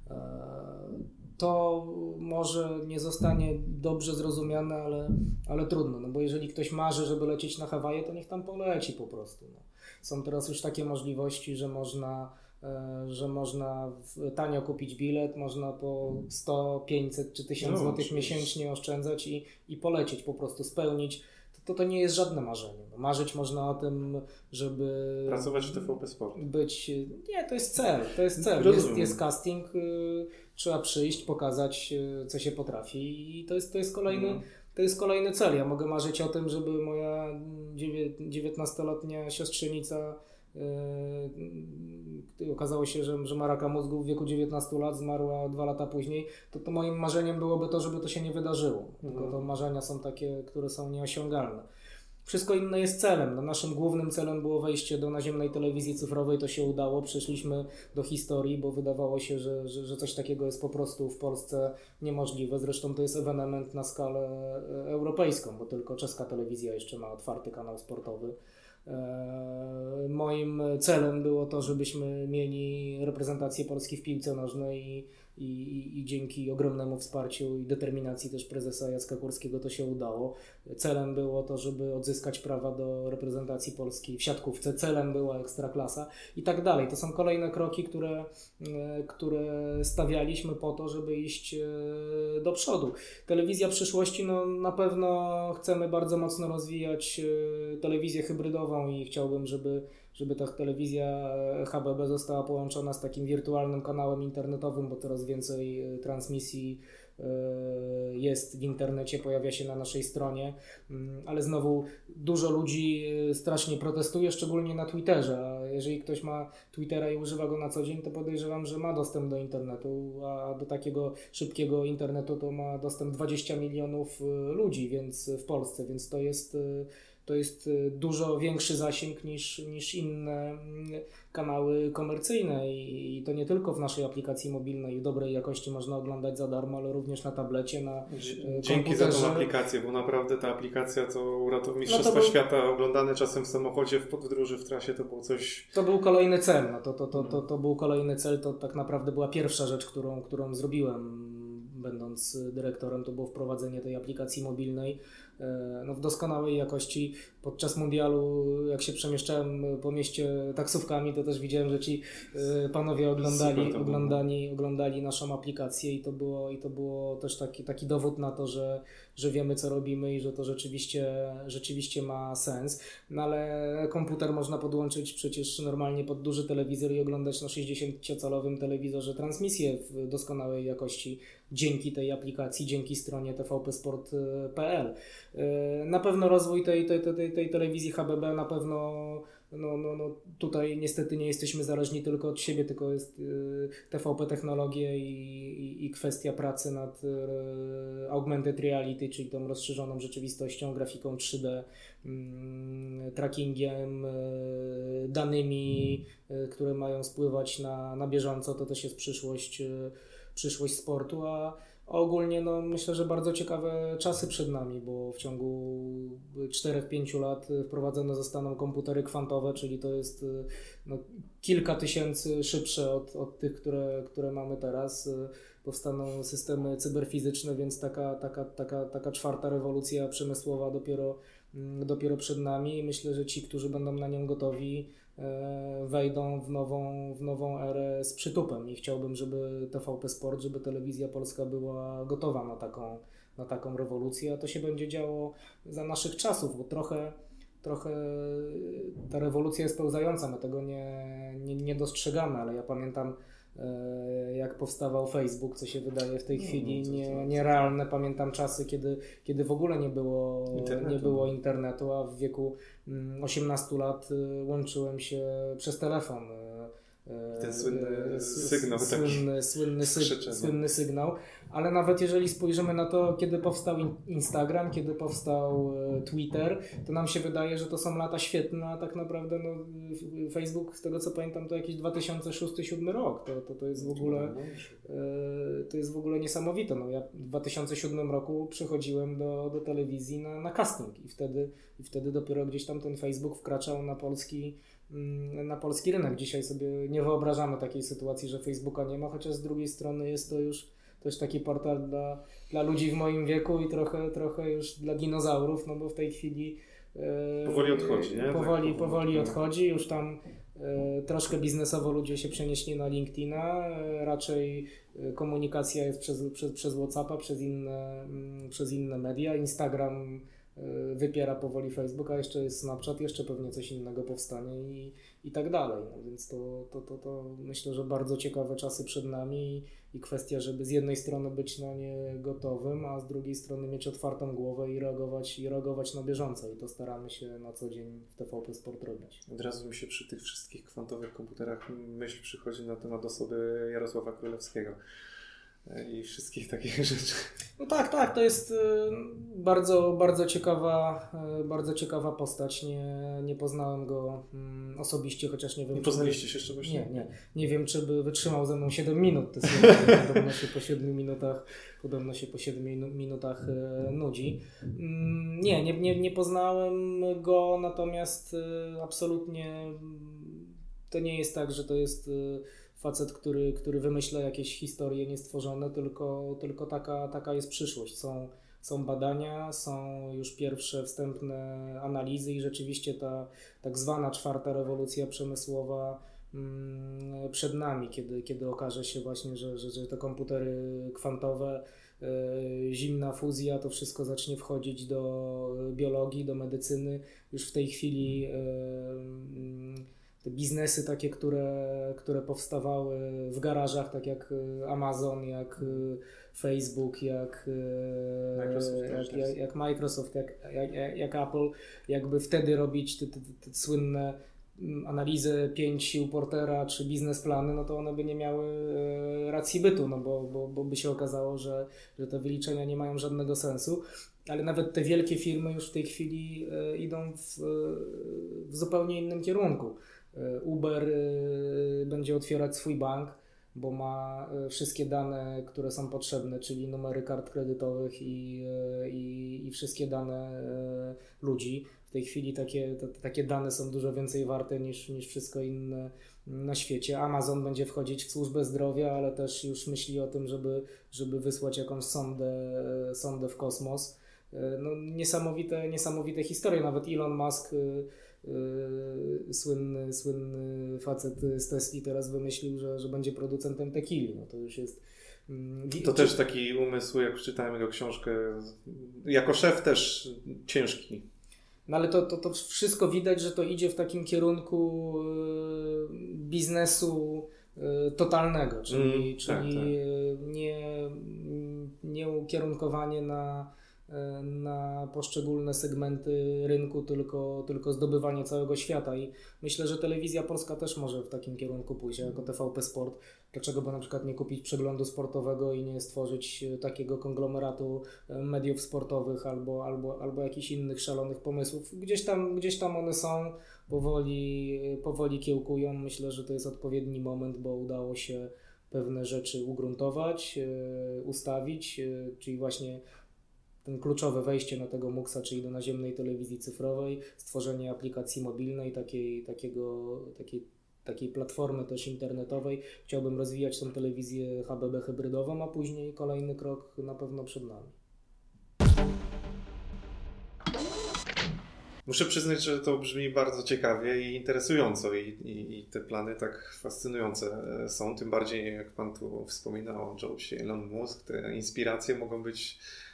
[SPEAKER 2] E, to może nie zostanie dobrze zrozumiane, ale, ale trudno, no bo jeżeli ktoś marzy, żeby lecieć na Hawaje, to niech tam poleci po prostu. No. Są teraz już takie możliwości, że można że można tanio kupić bilet, można po 100, 500 czy 1000 no, zł miesięcznie oszczędzać i, i polecieć, po prostu spełnić. To, to nie jest żadne marzenie. No, marzyć można o tym, żeby.
[SPEAKER 1] Pracować w TVP Sport.
[SPEAKER 2] Być. Nie, to jest cel. To jest cel. Jest, jest casting, y, trzeba przyjść, pokazać, y, co się potrafi, i to jest, to jest kolejny, mm. to jest kolejny cel. Ja mogę marzyć o tym, żeby moja 19-letnia siostrzenica Yy, okazało się, że, że ma raka mózgu w wieku 19 lat, zmarła dwa lata później, to, to moim marzeniem byłoby to, żeby to się nie wydarzyło. Tylko to mhm. marzenia są takie, które są nieosiągalne. Wszystko inne jest celem. No, naszym głównym celem było wejście do naziemnej telewizji cyfrowej. To się udało. Przeszliśmy do historii, bo wydawało się, że, że, że coś takiego jest po prostu w Polsce niemożliwe. Zresztą to jest ewenement na skalę e, europejską, bo tylko czeska telewizja jeszcze ma otwarty kanał sportowy. E, moim celem było to, żebyśmy mieli reprezentację Polski w piłce nożnej i, i, i, dzięki ogromnemu wsparciu i determinacji też prezesa Jacka Kurskiego to się udało. Celem było to, żeby odzyskać prawa do reprezentacji Polski w siatkówce, celem była ekstraklasa i tak dalej. To są kolejne kroki, które, e, które stawialiśmy po to, żeby iść e, do przodu. Telewizja przyszłości, no na pewno chcemy bardzo mocno rozwijać e, telewizję hybrydową i chciałbym, żeby żeby ta telewizja HBB została połączona z takim wirtualnym kanałem internetowym, bo coraz więcej e, transmisji e, jest w internecie, pojawia się na naszej stronie, mm, ale znowu dużo ludzi e, strasznie protestuje, szczególnie na Twitterze. Jeżeli ktoś ma Twittera i używa go na co dzień, to podejrzewam, że ma dostęp do internetu, a do takiego szybkiego internetu to ma dostęp 20 milionów ludzi więc w Polsce, więc to jest to jest y, dużo większy zasięg niż, niż inne mm, kanały komercyjne i to nie tylko w naszej aplikacji mobilnej dobrej jakości można oglądać za darmo, ale również na tablecie, na
[SPEAKER 1] y, Dzięki za tą aplikację, bo naprawdę ta aplikacja to uratował Mistrzostwa no to był... Świata oglądane czasem w samochodzie, w podróży, w trasie, to było coś...
[SPEAKER 2] To był kolejny cel, no to, to, to, to, to był kolejny cel, to tak naprawdę była pierwsza rzecz, którą, którą zrobiłem będąc dyrektorem, to było wprowadzenie tej aplikacji mobilnej E, no, w doskonałej jakości. Podczas mundialu, jak się przemieszczałem po mieście taksówkami, to też widziałem, że ci e, panowie oglądali, oglądali, oglądali naszą aplikację i to było, i to było też taki, taki dowód na to, że, że wiemy, co robimy i że to rzeczywiście, rzeczywiście ma sens. No ale komputer można podłączyć przecież normalnie pod duży telewizor i oglądać na 60-calowym telewizorze transmisję w doskonałej jakości dzięki tej aplikacji, dzięki stronie tvpsport.pl. E, na pewno rozwój tej, tej, tej, tej telewizji HBB na pewno no, no, no tutaj niestety nie jesteśmy zależni tylko od siebie, tylko jest y, TVP technologie i, i, i, kwestia pracy nad y, augmented reality, czyli tą rozszerzoną rzeczywistością, grafiką 3D, y, mm, trackingiem, danymi, y, które mają spływać na, na bieżąco. To też jest przyszłość, y, przyszłość sportu, a Ogólnie no, myślę, że bardzo ciekawe czasy przed nami, bo w ciągu 4-5 lat wprowadzone zostaną komputery kwantowe, czyli to jest no, kilka tysięcy szybsze od, od tych, które, które mamy teraz. Powstaną systemy cyberfizyczne, więc taka, taka, taka, taka czwarta rewolucja przemysłowa dopiero, dopiero przed nami. Myślę, że ci, którzy będą na nią gotowi, wejdą w nową, w nową erę z przytupem. I chciałbym, żeby TVP Sport, żeby telewizja polska była gotowa na taką, na taką rewolucję, a to się będzie działo za naszych czasów, bo trochę, trochę ta rewolucja jest pełzająca, my tego nie, nie, nie dostrzegamy, ale ja pamiętam E, jak powstawał Facebook, co się wydaje w tej no, chwili nie, nierealne. Pamiętam czasy, kiedy, kiedy w ogóle nie było internetu. nie było internetu, a w wieku 18 mm, lat y, łączyłem się przez telefon.
[SPEAKER 1] E, Ten słynny e, sygnał.
[SPEAKER 2] Słynny, słynny, słynny sygnał ale nawet jeżeli spojrzymy na to, kiedy powstał Instagram, kiedy powstał e, Twitter, to nam się wydaje, że to są lata świetne, a tak naprawdę no, Facebook, z tego co pamiętam, to jakiś 2006-2007 rok. To, to, to jest w ogóle e, to jest w ogóle niesamowite. No, ja w 2007 roku przychodziłem do, do telewizji na, na casting i wtedy, i wtedy dopiero gdzieś tam ten Facebook wkraczał na polski na polski rynek. Dzisiaj sobie nie wyobrażamy takiej sytuacji, że Facebooka nie ma, chociaż z drugiej strony jest to już też taki portal dla, dla ludzi w moim wieku i trochę, trochę już dla dinozaurów, no bo w tej chwili
[SPEAKER 1] e, powoli odchodzi, nie?
[SPEAKER 2] Powoli, tak, powoli odchodzi, już tam e, troszkę biznesowo ludzie się przenieśli na LinkedIna, e, raczej komunikacja jest przez, przez, przez Whatsappa, przez inne, mm, przez inne media. Instagram wypiera powoli Facebook, a jeszcze jest Snapchat, jeszcze pewnie coś innego powstanie i, i tak dalej. No więc to, to, to, to myślę, że bardzo ciekawe czasy przed nami i kwestia, żeby z jednej strony być na nie gotowym, a z drugiej strony mieć otwartą głowę i reagować, i reagować na bieżąco. I to staramy się na co dzień w TVP Sport robić.
[SPEAKER 1] Od razu mi się przy tych wszystkich kwantowych komputerach myśl przychodzi na temat osoby Jarosława Królewskiego i wszystkich takich rzeczy.
[SPEAKER 2] No tak, tak, to jest y, bardzo, bardzo ciekawa, y, bardzo ciekawa postać. Nie, nie poznałem go mm, osobiście, chociaż nie wiem.
[SPEAKER 1] Nie poznaliście się jeszcze właśnie?
[SPEAKER 2] Nie, nie. Nie wiem, czy by wytrzymał ze mną 7 minut. To podobno się po 7 minutach, podobno się po 7 minutach y, nudzi. Mm, nie, nie, nie, nie poznałem go, natomiast absolutnie mm, to nie jest tak, że to jest facet, który, który wymyśla jakieś historie niestworzone, tylko, tylko taka, taka jest przyszłość. Są, są badania, są już pierwsze wstępne analizy i rzeczywiście ta tak zwana czwarta rewolucja przemysłowa mm, przed nami, kiedy, kiedy okaże się właśnie, że, że, że te komputery kwantowe, e, zimna fuzja, to wszystko zacznie wchodzić do biologii, do medycyny. Już w tej chwili mm, te biznesy takie, które, które powstawały w garażach, tak jak y, Amazon, jak y, Facebook, jak y, Microsoft, jak, jak, jak, Microsoft, jak, jak, jak, Apple, jakby wtedy robić te, te, te słynne mm, analizy pięć sił Portera czy biznesplany, no to one by nie miały racji bytu, no bo, bo, bo by się okazało, że, że te wyliczenia nie mają żadnego sensu. Ale nawet te wielkie firmy już w tej chwili idą w, w zupełnie innym kierunku. E, Uber e, będzie otwierać swój bank, bo ma e, wszystkie dane, które są potrzebne, czyli numery kart kredytowych i, i, i wszystkie dane ludzi. W tej chwili takie, te, takie dane są dużo więcej warte niż, niż wszystko inne na świecie. Amazon będzie wchodzić w służbę zdrowia, ale też już myśli o tym, żeby, żeby wysłać jakąś sondę, sondę w kosmos. No, niesamowite, niesamowite historie. Nawet Elon Musk Yy, słynny, słynny facet z Tesli teraz wymyślił, że, że będzie producentem tequili. No to już jest.
[SPEAKER 1] Mm, to też taki umysł, jak czytałem jego książkę, jako szef też ciężki.
[SPEAKER 2] No ale to, to, to wszystko widać, że to idzie w takim kierunku yy, biznesu yy, totalnego, czyli, mm, czyli tak, tak. Nie, nie ukierunkowanie na na poszczególne segmenty rynku, tylko, tylko zdobywanie całego świata. I myślę, że telewizja polska też może w takim kierunku pójść, jako TVP Sport. Dlaczego by na przykład nie kupić przeglądu sportowego i nie stworzyć e, takiego konglomeratu e, mediów sportowych albo, albo, albo jakichś innych szalonych pomysłów? Gdzieś tam, gdzieś tam one są, powoli, powoli kiełkują. Myślę, że to jest odpowiedni moment, bo udało się pewne rzeczy ugruntować, ustawić, czyli właśnie ten kluczowe wejście na tego MUX-a, czyli do naziemnej telewizji cyfrowej, stworzenie aplikacji mobilnej, takiej, takiego, takiej, takiej platformy też internetowej. Chciałbym rozwijać tą telewizję HBB hybrydową, a później kolejny krok na pewno przed nami.
[SPEAKER 1] Muszę przyznać, że to brzmi bardzo ciekawie i interesująco i, i, i, te plany tak fascynujące są, tym bardziej jak Pan tu wspominał o Joe'sie Elon Musk, te inspiracje mogą być E,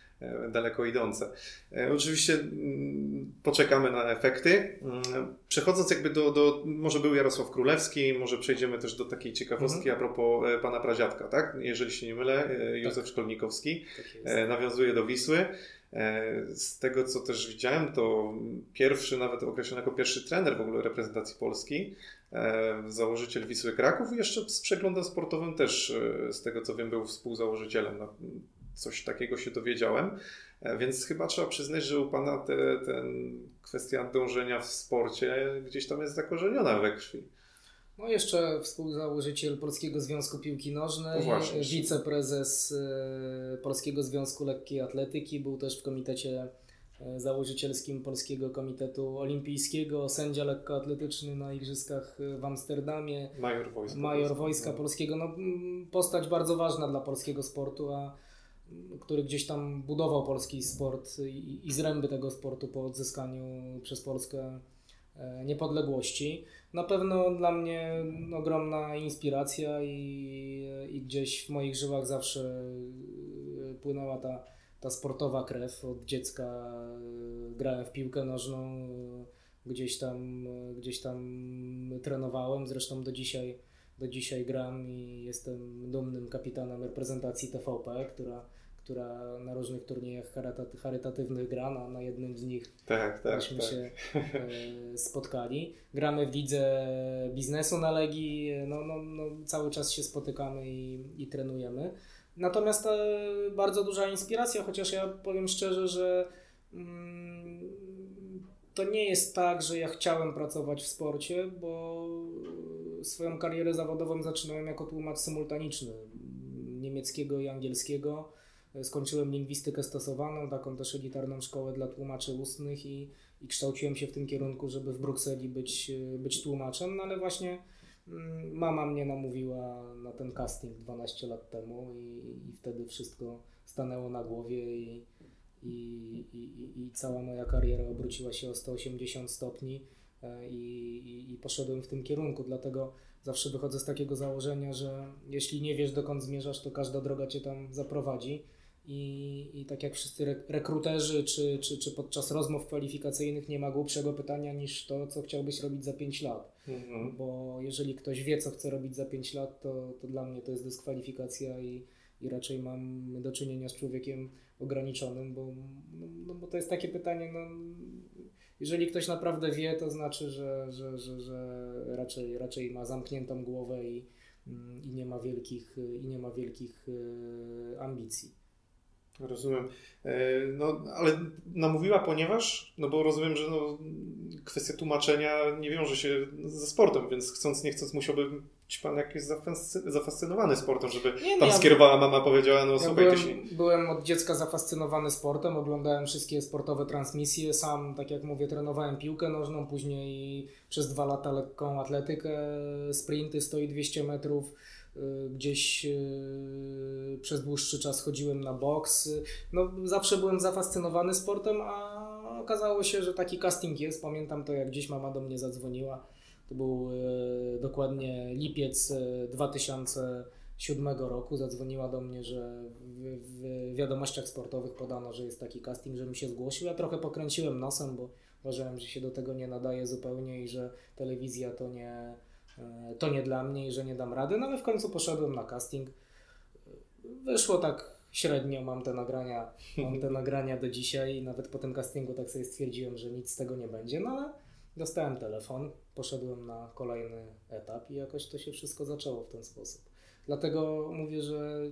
[SPEAKER 1] daleko idące. E, oczywiście mm, poczekamy na efekty. Mm, przechodząc jakby do, do może był Jarosław Królewski, może przejdziemy też do takiej ciekawostki mhm. a propos e, pana pradziadka, tak? Jeżeli się nie mylę, Józef tak. Szkolnikowski tak nawiązuje do Wisły. Z tego, co też widziałem, to pierwszy, nawet określony jako pierwszy trener w ogóle reprezentacji Polski, założyciel Wisły Kraków i jeszcze z przeglądem sportowym też, z tego co wiem, był współzałożycielem. No, coś takiego się dowiedziałem. E, więc chyba trzeba przyznać, że u Pana te, ten kwestia dążenia w sporcie gdzieś tam jest zakorzeniona we krwi.
[SPEAKER 2] No jeszcze współzałożyciel Polskiego Związku Piłki Nożnej, no wiceprezes e, Polskiego Związku Lekkiej Atletyki, był też w komitecie e, założycielskim Polskiego Komitetu Olimpijskiego, sędzia lekkoatletyczny na Igrzyskach w Amsterdamie,
[SPEAKER 1] major wojska,
[SPEAKER 2] major wojska polskiego. No, postać bardzo ważna dla polskiego sportu, a który gdzieś tam budował polski sport i, i zręby tego sportu po odzyskaniu przez Polskę e, niepodległości. Na pewno dla mnie ogromna inspiracja i, i gdzieś w moich żyłach zawsze płynęła ta, ta sportowa krew. Od dziecka grałem w piłkę nożną, gdzieś tam, gdzieś tam trenowałem, zresztą do dzisiaj, do dzisiaj gram i jestem dumnym kapitanem reprezentacji TVP, która która na różnych turniejach charytatywnych gra, na, na jednym z nich
[SPEAKER 1] tak, tak,
[SPEAKER 2] myśmy
[SPEAKER 1] tak.
[SPEAKER 2] się e, spotkali. Gramy w lidze biznesu na Legii, no, no, no, cały czas się spotykamy i, i trenujemy. Natomiast e, bardzo duża inspiracja, chociaż ja powiem szczerze, że mm, to nie jest tak, że ja chciałem pracować w sporcie, bo swoją karierę zawodową zaczynałem jako tłumacz symultaniczny niemieckiego i angielskiego Skończyłem lingwistykę stosowaną, taką też elitarną szkołę dla tłumaczy ustnych i, i kształciłem się w tym kierunku, żeby w Brukseli być, być tłumaczem, no ale właśnie mm, mama mnie namówiła na ten casting 12 lat temu i, i wtedy wszystko stanęło na głowie i, i, i, i cała moja kariera obróciła się o 180 stopni e, i, i, poszedłem w tym kierunku. Dlatego zawsze wychodzę z takiego założenia, że jeśli nie wiesz dokąd zmierzasz, to każda droga cię tam zaprowadzi. I, I tak jak wszyscy rekruterzy, czy, czy, czy podczas rozmów kwalifikacyjnych nie ma głupszego pytania niż to, co chciałbyś robić za 5 lat. Mhm. Bo jeżeli ktoś wie, co chce robić za 5 lat, to, to dla mnie to jest dyskwalifikacja i, i raczej mam do czynienia z człowiekiem ograniczonym, bo, no, no bo to jest takie pytanie, no, jeżeli ktoś naprawdę wie, to znaczy, że, że, że, że raczej, raczej ma zamkniętą głowę i, i nie ma wielkich, i nie ma wielkich e, ambicji.
[SPEAKER 1] Rozumiem. E, no, ale namówiła, ponieważ, no bo rozumiem, że no, kwestia tłumaczenia nie wiąże się ze sportem, więc chcąc, nie chcąc, musiałby być Pan jakiś zafascynowany sportem, żeby nie, tam ja skierowała mama, powiedziała, no ja słuchaj,
[SPEAKER 2] byłem,
[SPEAKER 1] się...
[SPEAKER 2] byłem od dziecka zafascynowany sportem, oglądałem wszystkie sportowe transmisje, sam, tak jak mówię, trenowałem piłkę nożną, później przez dwa lata lekką atletykę, sprinty 100 i 200 metrów, gdzieś y, przez dłuższy czas chodziłem na boks. No, zawsze byłem zafascynowany sportem, a okazało się, że taki casting jest. Pamiętam to, jak gdzieś mama do mnie zadzwoniła. To był y, dokładnie lipiec 2007 roku. Zadzwoniła do mnie, że w wiadomościach sportowych podano, że jest taki casting, żebym się zgłosił. Ja trochę pokręciłem nosem, bo uważałem, że się do tego nie nadaje zupełnie i że telewizja to nie to nie dla mnie i że nie dam rady, no ale w końcu poszedłem na casting. Wyszło tak średnio, mam te nagrania, mam te nagrania do dzisiaj i nawet po tym castingu tak sobie stwierdziłem, że nic z tego nie będzie, no ale dostałem telefon, poszedłem na kolejny etap i jakoś to się wszystko zaczęło w ten sposób. Dlatego mówię, że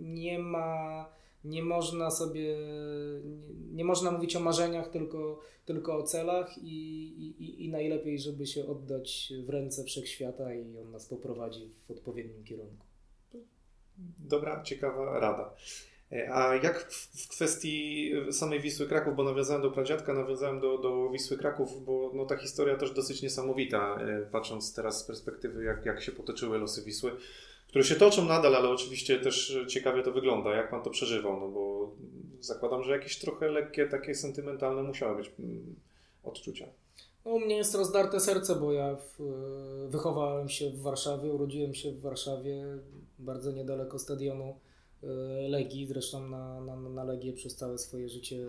[SPEAKER 2] nie ma nie można sobie, nie, nie, można mówić o marzeniach, tylko, tylko o celach i, i, i najlepiej, żeby się oddać w ręce wszechświata i on nas poprowadzi w odpowiednim kierunku.
[SPEAKER 1] Dobra, ciekawa rada. E, a jak w kwestii samej Wisły Kraków, bo nawiązałem do pradziadka, nawiązałem do, do Wisły Kraków, bo no, ta historia też dosyć niesamowita, e, patrząc teraz z perspektywy, jak, jak się potoczyły losy Wisły które się toczą nadal, ale oczywiście też ciekawie to wygląda. Jak pan to przeżywał? No bo zakładam, że jakieś trochę lekkie, takie sentymentalne musiały być mm, odczucia.
[SPEAKER 2] No, u mnie jest rozdarte serce, bo ja w, wychowałem się w Warszawie, urodziłem się w Warszawie, bardzo niedaleko stadionu e, Legii, zresztą na, na, na Legię przez całe swoje życie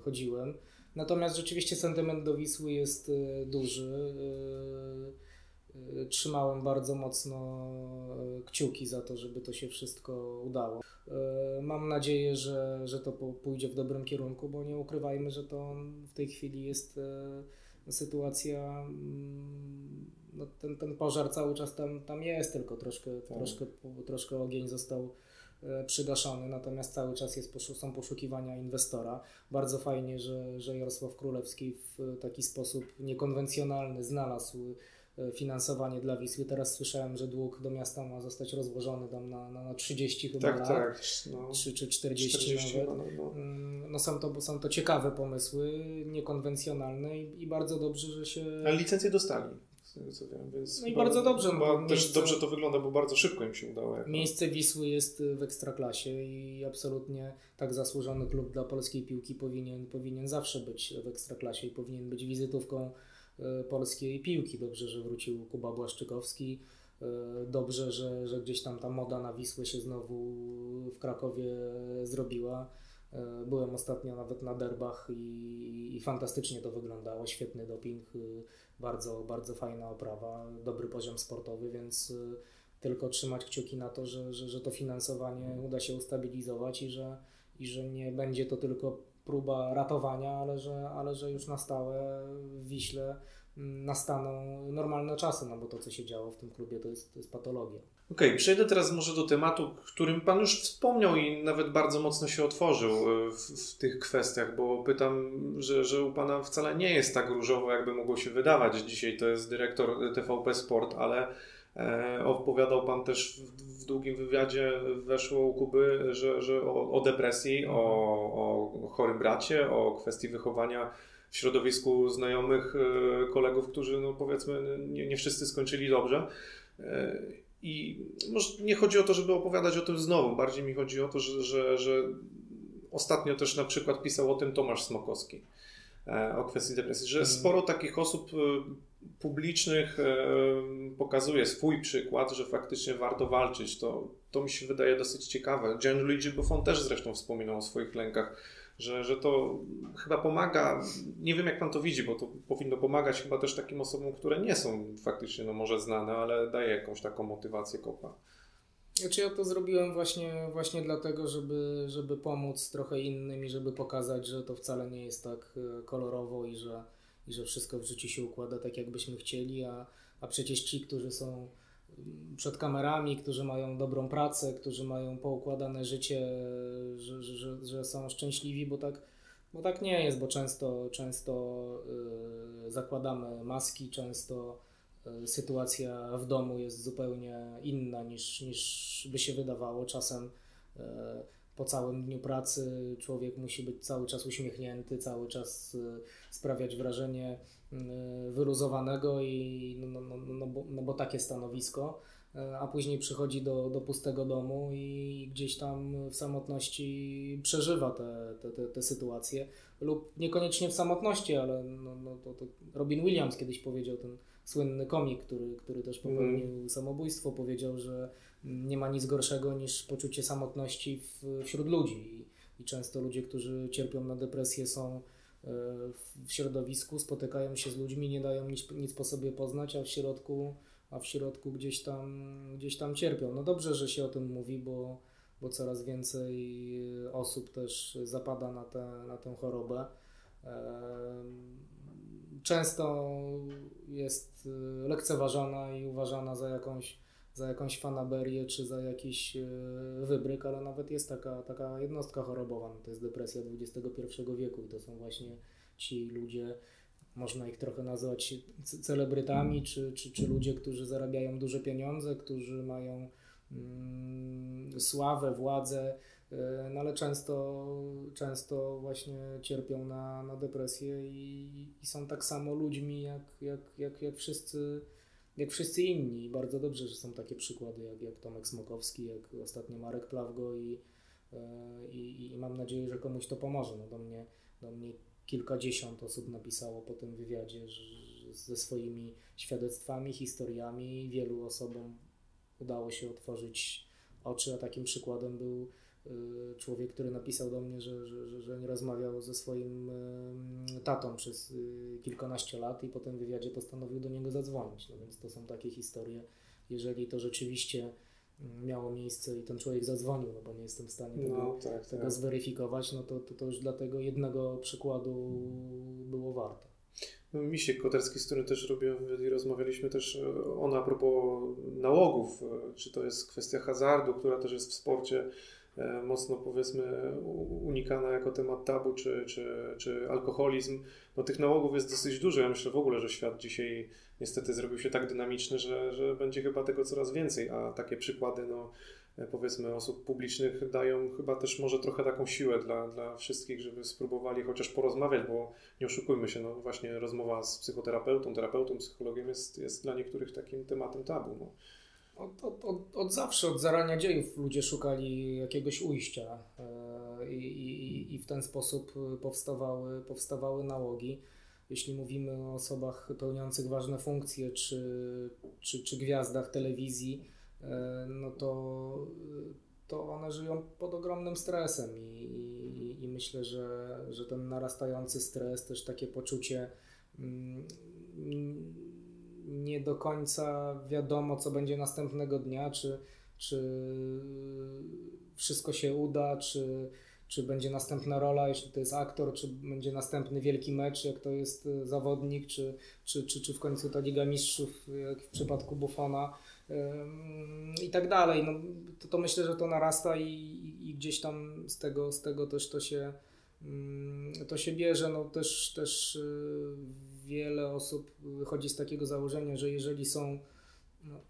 [SPEAKER 2] chodziłem. Natomiast rzeczywiście sentyment do Wisły jest e, duży. Y, trzymałem bardzo mocno y, kciuki za to, żeby to się wszystko udało. Y, mam nadzieję, że, że to pójdzie w dobrym kierunku, bo nie ukrywajmy, że to w tej chwili jest sytuacja, mm, no ten, ten pożar cały czas tam, tam jest, tylko troszkę, tak. troszkę, troszkę ogień został przygaszony, natomiast cały czas jest, są poszukiwania inwestora. Bardzo fajnie, że, że Jarosław Królewski w taki sposób niekonwencjonalny znalazł finansowanie dla Wisły. Teraz słyszałem, że dług do miasta ma zostać rozłożony tam na, na, na 30 chyba
[SPEAKER 1] tak,
[SPEAKER 2] lat,
[SPEAKER 1] tak, no,
[SPEAKER 2] 3 czy 40, 40 nawet. No, no. No są, to, są to ciekawe pomysły, niekonwencjonalne i, i bardzo dobrze, że się...
[SPEAKER 1] Ale licencję dostali. Wiem,
[SPEAKER 2] no i bardzo dobrze.
[SPEAKER 1] Bo też miejsce, dobrze to wygląda, bo bardzo szybko im się udało.
[SPEAKER 2] Jak miejsce Wisły jest w ekstraklasie i absolutnie tak zasłużony klub dla polskiej piłki powinien, powinien zawsze być w ekstraklasie i powinien być wizytówką E, polskiej piłki. Dobrze, że wrócił Kuba Błaszczykowski. dobrze, że, że gdzieś tam ta moda na Wisłę się znowu w Krakowie zrobiła. Byłem ostatnio nawet na derbach i, i fantastycznie to wyglądało. Świetny doping, bardzo, bardzo fajna oprawa, dobry poziom sportowy, więc tylko trzymać kciuki na to, że, że, że to finansowanie uda się ustabilizować i że, i że nie będzie to tylko próba ratowania, ale że, ale że już na stałe w Wiśle mm, nastaną normalne czasy, no bo to, co się działo w tym klubie, to jest, to jest patologia.
[SPEAKER 1] Okej, okay, przejdę teraz może do tematu, którym Pan już wspomniał i nawet bardzo mocno się otworzył e, w, w, tych kwestiach, bo pytam, że, że u Pana wcale nie jest tak różowo, jakby mogło się wydawać. Dzisiaj to jest dyrektor TVP Sport, ale opowiadał Pan też w, w, długim wywiadzie, weszło u Kuby, że, że o, o depresji, o, o chorym bracie, o kwestii wychowania w środowisku znajomych, e, kolegów, którzy no powiedzmy nie, nie wszyscy skończyli dobrze. E, I może nie chodzi o to, żeby opowiadać o tym znowu, bardziej mi chodzi o to, że, że, że ostatnio też na przykład pisał o tym Tomasz Smokowski, o kwestii depresji, że mhm. sporo takich osób publicznych e, pokazuje swój przykład, że faktycznie warto walczyć, to, to mi się wydaje dosyć ciekawe. Gianluigi Buffon też zresztą wspominał o swoich lękach, że, że to chyba pomaga, nie wiem jak pan to widzi, bo to powinno pomagać chyba też takim osobom, które nie są faktycznie no może znane, ale daje jakąś taką motywację kopa.
[SPEAKER 2] Znaczy ja to zrobiłem właśnie, właśnie dlatego, żeby, żeby pomóc trochę innym i żeby pokazać, że to wcale nie jest tak e, kolorowo i że, i że wszystko w życiu się układa tak, jakbyśmy chcieli, a, a przecież ci, którzy są mm, przed kamerami, którzy mają dobrą pracę, którzy mają poukładane życie, że, że, że są szczęśliwi, bo tak, bo tak nie jest, bo często, często yy, zakładamy maski, często yy, sytuacja w domu jest zupełnie inna niż, niż by się wydawało. Czasem yy, po całym dniu pracy człowiek musi być cały czas uśmiechnięty, cały czas y, sprawiać wrażenie y, wyluzowanego i no, no, no, no, bo, no bo takie stanowisko, y, a później przychodzi do, do pustego domu i gdzieś tam w samotności przeżywa te, te, te, te sytuacje lub niekoniecznie w samotności, ale no, no to, to Robin Williams kiedyś powiedział, ten słynny komik, który, który też popełnił mm. samobójstwo, powiedział, że nie ma nic gorszego niż poczucie samotności w, wśród ludzi. I, I, często ludzie, którzy cierpią na depresję, są e, w środowisku, spotykają się z ludźmi, nie dają nic, nic po sobie poznać, a w środku, a w środku gdzieś, tam, gdzieś tam cierpią. No dobrze, że się o tym mówi, bo, bo coraz więcej osób też zapada na, tę na tę chorobę. Często jest lekceważona i uważana za jakąś za jakąś fanaberię czy za jakiś e, wybryk, ale nawet jest taka, taka jednostka chorobowa, no to jest depresja XXI wieku i to są właśnie ci ludzie, można ich trochę nazwać celebrytami, czy, czy, czy ludzie, którzy zarabiają duże pieniądze, którzy mają mm, sławę, władzę, e, no ale często, często właśnie cierpią na, na depresję i, i są tak samo ludźmi jak, jak, jak, jak wszyscy jak wszyscy inni. Bardzo dobrze, że są takie przykłady jak, jak Tomek Smokowski, jak ostatnio Marek Plawgo i, e, i, i mam nadzieję, że komuś to pomoże. No do, mnie, do mnie kilkadziesiąt osób napisało po tym wywiadzie że, ze swoimi świadectwami, historiami. Wielu osobom udało się otworzyć oczy, a takim przykładem był człowiek, który napisał do mnie, że, że, że nie rozmawiał ze swoim tatą przez y, kilkanaście lat i po tym wywiadzie postanowił do niego zadzwonić. No więc to są takie historie. Jeżeli to rzeczywiście miało miejsce i ten człowiek zadzwonił, no bo nie jestem w stanie tego, no, tak, tego tak. zweryfikować, no to, to, to już dla tego jednego przykładu było warto.
[SPEAKER 1] No, Misiek Koterski, z którym też robię i rozmawialiśmy też e, on a propos nałogów, e, czy to jest kwestia hazardu, która też jest w sporcie mocno powiedzmy unikana jako temat tabu, czy, czy, czy alkoholizm. No tych nałogów jest dosyć dużo. Ja myślę w ogóle, że świat dzisiaj niestety zrobił się tak dynamiczny, że, że będzie chyba tego coraz więcej, a takie przykłady, no e, powiedzmy osób publicznych dają chyba też może trochę taką siłę dla, dla wszystkich, żeby spróbowali chociaż porozmawiać, bo nie oszukujmy się, no właśnie rozmowa z psychoterapeutą, terapeutą, psychologiem jest, jest dla niektórych takim tematem tabu. No.
[SPEAKER 2] Od, od, od, od, zawsze, od zarania dziejów ludzie szukali jakiegoś ujścia e, i, i, i w ten sposób powstawały, powstawały nałogi. jeśli mówimy o osobach pełniących ważne funkcje czy, czy, czy gwiazdach telewizji, no to, to one żyją pod ogromnym stresem i, i, i myślę, że, że ten narastający stres, też takie poczucie mm, nie do końca wiadomo, co będzie następnego dnia, czy, czy wszystko się uda, czy, czy będzie następna rola, jeśli to jest aktor, czy będzie następny wielki mecz, jak to jest e, zawodnik, czy, czy, czy, czy w końcu ta Liga Mistrzów, jak w przypadku Buffona i tak dalej. No, to, to myślę, że to narasta i, i, i, gdzieś tam z tego, z tego też to się, mm, to się bierze. No, też, też e, wiele osób wychodzi z takiego założenia, że jeżeli są, no,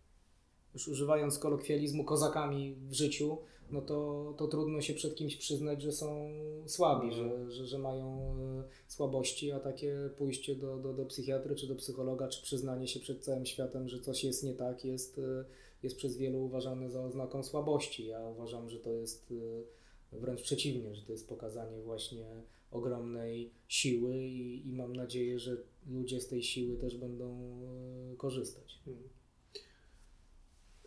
[SPEAKER 2] już używając kolokwializmu, kozakami w życiu, no to, to trudno się przed kimś przyznać, że są słabi, mhm. że, że, że mają e, słabości, a takie pójście do, do, do psychiatry czy do psychologa, czy przyznanie się przed całym światem, że coś jest nie tak, jest, e, jest przez wielu uważane za oznaką słabości. Ja uważam, że to jest e, wręcz przeciwnie, że to jest pokazanie właśnie ogromnej siły i, i mam nadzieję, że ludzie z tej siły też będą korzystać. Mhm.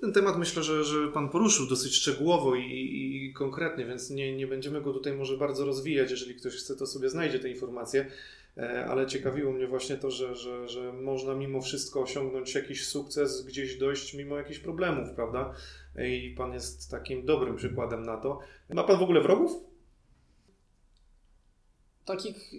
[SPEAKER 1] Ten temat myślę, że, że Pan poruszył dosyć szczegółowo i, i, konkretnie, więc nie, nie będziemy go tutaj może bardzo rozwijać. Jeżeli ktoś chce, to sobie znajdzie te informacje. E, ale ciekawiło mnie właśnie to, że, że, że można mimo wszystko osiągnąć jakiś sukces, gdzieś dojść mimo jakichś problemów, prawda? I Pan jest takim dobrym przykładem na to. Ma Pan w ogóle wrogów?
[SPEAKER 2] Takich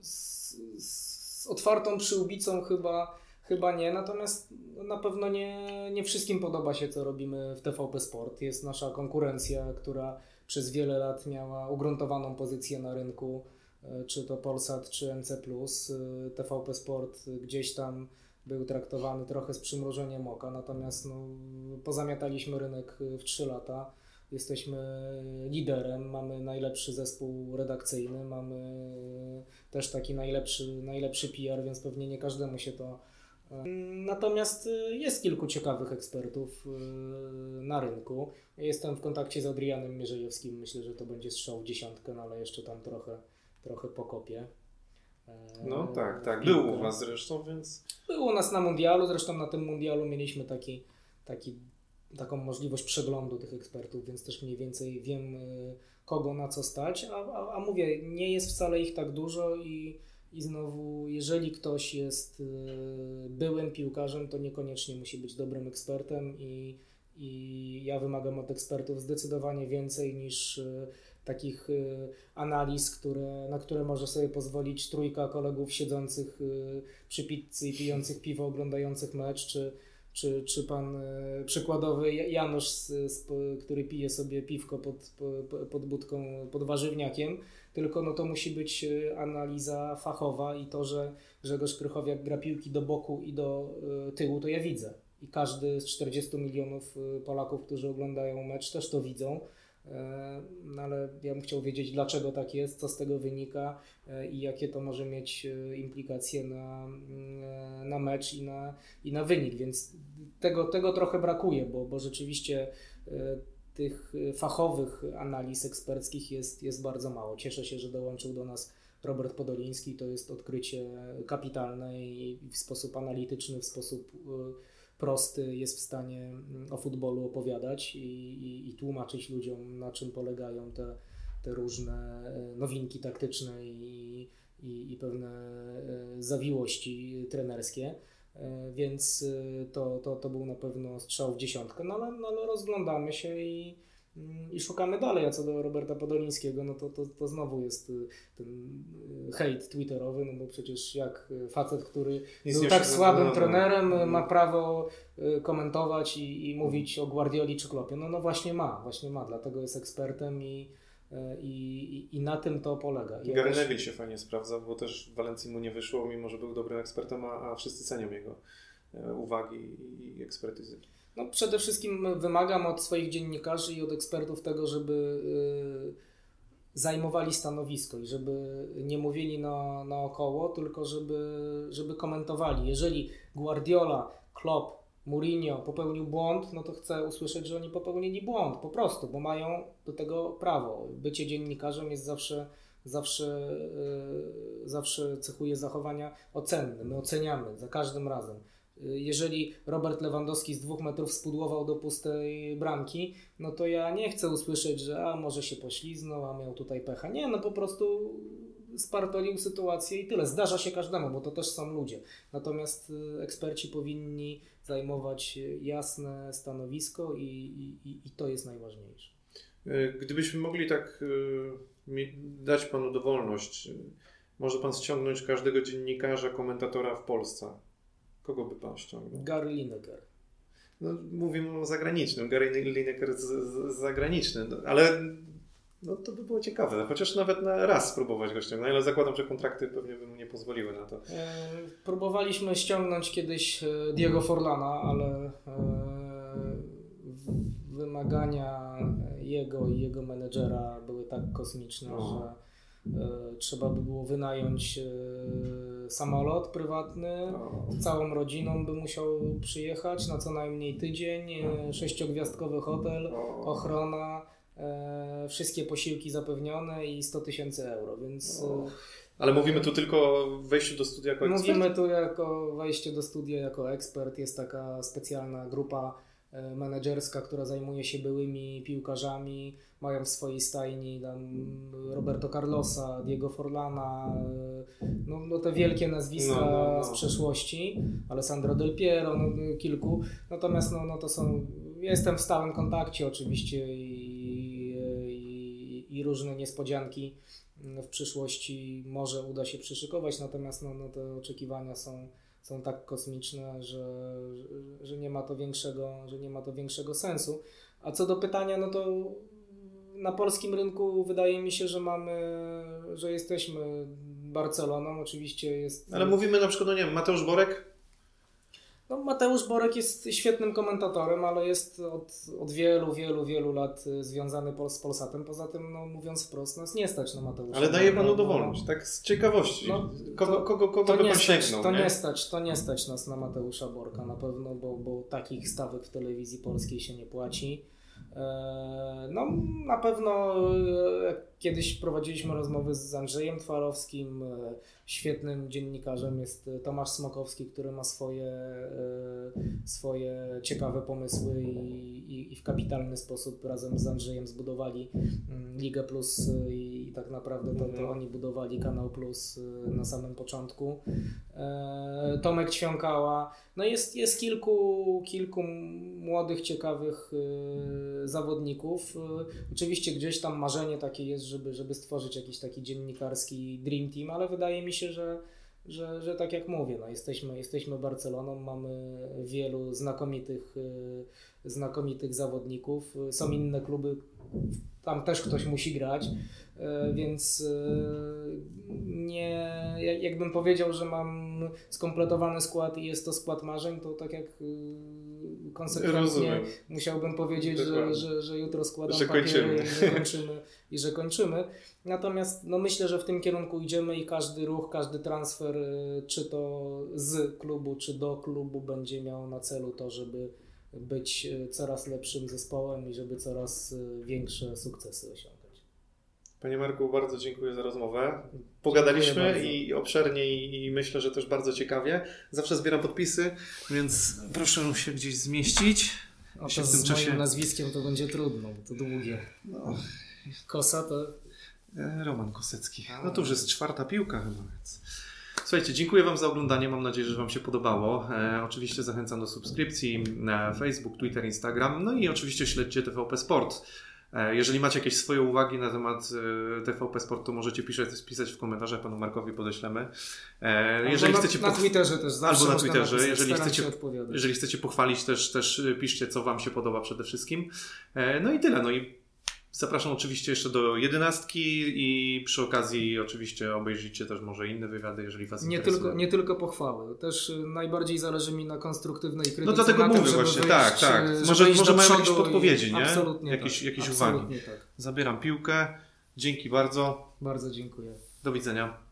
[SPEAKER 2] z, z otwartą przyłbicą chyba Chyba nie, natomiast na pewno nie, nie wszystkim podoba się, co robimy w TVP Sport. Jest nasza konkurencja, która przez wiele lat miała ugruntowaną pozycję na rynku, e, czy to Polsat, czy NC. E, TVP Sport gdzieś tam był traktowany trochę z przymrużeniem oka, natomiast no, pozamiataliśmy rynek w 3 lata. Jesteśmy liderem, mamy najlepszy zespół redakcyjny, mamy też taki najlepszy, najlepszy PR, więc pewnie nie każdemu się to Natomiast y, jest kilku ciekawych ekspertów y, na rynku. Jestem w kontakcie z Adrianem Mierzejewskim. Myślę, że to będzie strzał w dziesiątkę, no ale jeszcze tam trochę, trochę pokopię.
[SPEAKER 1] No tak, tak. Był u Was zresztą, więc.
[SPEAKER 2] Był u nas na mundialu. Zresztą na tym mundialu mieliśmy taki, taki, taką możliwość przeglądu tych ekspertów, więc też mniej więcej wiem, y, kogo na co stać. A, a, a mówię, nie jest wcale ich tak dużo i i znowu, jeżeli ktoś jest y, byłym piłkarzem, to niekoniecznie musi być dobrym ekspertem i, i ja wymagam od ekspertów zdecydowanie więcej niż y, takich analiz, które, na które może sobie pozwolić trójka kolegów siedzących przy pizzy i pijących piwo, oglądających mecz, czy, czy, czy pan przykładowy Janusz, który pije sobie piwko pod, pod, budką, pod warzywniakiem, tylko no to musi być e, analiza fachowa i to, że Grzegorz Krychowiak gra piłki do boku i do e, tyłu, to ja widzę. I każdy z 40 milionów e, Polaków, którzy oglądają mecz, też to widzą. No ale ja bym chciał wiedzieć, dlaczego tak jest, co z tego wynika i jakie to może mieć implikacje na, mm, na mecz i na, i na wynik. Więc tego, tego trochę brakuje, bo, bo rzeczywiście tych fachowych analiz eksperckich jest, jest bardzo mało. Cieszę się, że dołączył do nas Robert Podoliński. To jest odkrycie kapitalne i w sposób analityczny, w sposób prosty jest w stanie mm, o futbolu opowiadać i, i, i tłumaczyć ludziom, na czym polegają te, te różne y, nowinki taktyczne i, i, i pewne zawiłości trenerskie. E, więc e, to, to, to był na pewno strzał w dziesiątkę, no ale, no, ale rozglądamy się i, i szukamy dalej. A co do Roberta Podolińskiego, no to, to, to znowu jest e, ten hejt twitterowy, no bo przecież jak facet, który jest był tak słabym no, trenerem, no. ma prawo komentować i, i mówić o Guardioli czy Klopie. No, no właśnie ma, właśnie ma, dlatego jest ekspertem i I, i, na tym to polega.
[SPEAKER 1] I Gary Neville się fajnie sprawdza, bo też w Walencji mu nie wyszło, mimo że był dobrym ekspertem, a, a wszyscy cenią jego e, uwagi i ekspertyzy.
[SPEAKER 2] No, przede wszystkim wymagam od swoich dziennikarzy i od ekspertów tego, żeby y, zajmowali stanowisko i żeby nie mówili na, naokoło, tylko żeby, żeby komentowali. Jeżeli Guardiola, Klopp Mourinho popełnił błąd, no to chcę usłyszeć, że oni popełnili błąd po prostu, bo mają do tego prawo. Bycie dziennikarzem jest zawsze zawsze, zawsze cechuje zachowania ocenne. My oceniamy za każdym razem. Jeżeli Robert Lewandowski z dwóch metrów spudłował do pustej bramki, no to ja nie chcę usłyszeć, że a może się pośliznął, a miał tutaj pecha. Nie, no po prostu spartolił sytuację i tyle. Zdarza się każdemu, bo to też są ludzie. Natomiast y, eksperci powinni zajmować jasne stanowisko i, i, i to jest najważniejsze.
[SPEAKER 1] E, gdybyśmy mogli tak e, dać Panu dowolność, może Pan ściągnąć każdego dziennikarza, komentatora w Polsce. Kogo by Pan ściągnął?
[SPEAKER 2] Gary Lineker.
[SPEAKER 1] No, mówimy o zagranicznym. Gary Lineker z, z, zagraniczny, no, ale no to by było ciekawe, chociaż nawet na raz spróbować go ściągnąć, ale zakładam, że kontrakty pewnie by mu nie pozwoliły na to. E,
[SPEAKER 2] próbowaliśmy ściągnąć kiedyś e, Diego Forlana, ale e, wymagania jego i jego menedżera były tak kosmiczne, no. że trzeba by było wynająć samolot prywatny, z całą rodziną by musiał przyjechać na co najmniej tydzień, sześciogwiazdkowy hotel, ochrona E, wszystkie posiłki zapewnione i 100 tysięcy euro, więc...
[SPEAKER 1] E, Ale mówimy tu tylko o wejściu do studia jako
[SPEAKER 2] ekspert? Mówimy tu jako wejście do studia jako ekspert. Jest taka specjalna grupa e, menedżerska, która zajmuje się byłymi piłkarzami. Mają w swojej stajni tam Roberto Carlosa, Diego Forlana, no, no te wielkie nazwiska no, no, no. z przeszłości, Alessandro Del Piero, no, kilku. Natomiast no, no to są, jestem w stałym kontakcie oczywiście i i różne niespodzianki w przyszłości może uda się przyszykować, natomiast no, no te oczekiwania są, są tak kosmiczne, że, że, nie ma to większego, że nie ma to większego sensu. A co do pytania, no to na polskim rynku wydaje mi się, że mamy, że jesteśmy Barceloną, oczywiście jest...
[SPEAKER 1] Ale mówimy na przykład, no nie wiem, Mateusz Borek
[SPEAKER 2] no, Mateusz Borek jest świetnym komentatorem, ale jest od, od wielu, wielu, wielu lat y, związany z Polsatem. Poza tym, no, mówiąc wprost, nas nie stać na Mateusza.
[SPEAKER 1] Ale daje panu dowolność, tak z ciekawości. No, kogo, to, kogo, kogo to by pan sięgnął,
[SPEAKER 2] to nie? nie? stać, to nie stać nas na Mateusza Borka na pewno, bo, bo takich stawek w telewizji polskiej się nie płaci. E, no, na pewno e, kiedyś prowadziliśmy rozmowy z Andrzejem Twarowskim, e, świetnym dziennikarzem jest Tomasz Smokowski, który ma swoje, swoje ciekawe pomysły i, i, w kapitalny sposób razem z Andrzejem zbudowali mm, Ligę Plus i, tak naprawdę to, to mhm. oni budowali Kanał Plus na samym początku. Tomek Ćwiąkała, no jest, jest kilku, kilku młodych, ciekawych zawodników. Oczywiście gdzieś tam marzenie takie jest, żeby, żeby stworzyć jakiś taki dziennikarski dream team, ale wydaje mi się, że, że, że tak jak mówię, no jesteśmy, jesteśmy Barceloną, mamy wielu znakomitych, y, znakomitych zawodników. Są inne kluby, tam też ktoś musi grać, y, więc nie, jakbym powiedział, że mam skompletowany skład i jest to skład marzeń, to tak jak konsekwentnie Rozumiem. musiałbym powiedzieć, że, że, że, jutro składam że papiery i że kończymy. I że kończymy. Natomiast no myślę, że w tym kierunku idziemy i każdy ruch, każdy transfer, czy to z klubu, czy do klubu będzie miał na celu to, żeby być y, coraz lepszym zespołem i żeby coraz y, większe sukcesy osiągać.
[SPEAKER 1] Panie Marku, bardzo dziękuję za rozmowę. Pogadaliśmy i obszernie i myślę, że też bardzo ciekawie. Zawsze zbieram podpisy, więc proszę się gdzieś zmieścić.
[SPEAKER 2] A to z czasie... moim nazwiskiem to będzie trudno, to długie. No. Kosa to...
[SPEAKER 1] E, Roman Kosecki. No to już jest czwarta piłka chyba, więc... Słuchajcie, dziękuję Wam za oglądanie. Mam nadzieję, że Wam się podobało. E, oczywiście zachęcam do subskrypcji na Facebook, Twitter, Instagram. No i oczywiście śledźcie TVP Sport. E, jeżeli macie jakieś swoje uwagi na temat e, TVP Sport, to możecie pisać, pisać w komentarzach, panu Markowi podeślemy.
[SPEAKER 2] E, jeżeli albo chcecie na, na Twitterze też zawsze
[SPEAKER 1] Albo na Twitterze. Napisać, jeżeli, chcecie, jeżeli chcecie pochwalić, też, też piszcie, co wam się podoba przede wszystkim. No i tyle. No i Zapraszam oczywiście jeszcze do jedenastki i przy okazji oczywiście obejrzyjcie też może inne wywiady, jeżeli Was
[SPEAKER 2] nie Tylko, nie tylko pochwały, też y, najbardziej zależy mi na konstruktywnej krytyce.
[SPEAKER 1] No dlatego mówię tym, właśnie, wyjść, tak, tak. Może, może mają jakieś podpowiedzi, nie? Absolutnie jakieś, tak. jakieś
[SPEAKER 2] absolutnie
[SPEAKER 1] uwagi. Tak. Zabieram piłkę. Dzięki bardzo.
[SPEAKER 2] Bardzo dziękuję.
[SPEAKER 1] Do widzenia.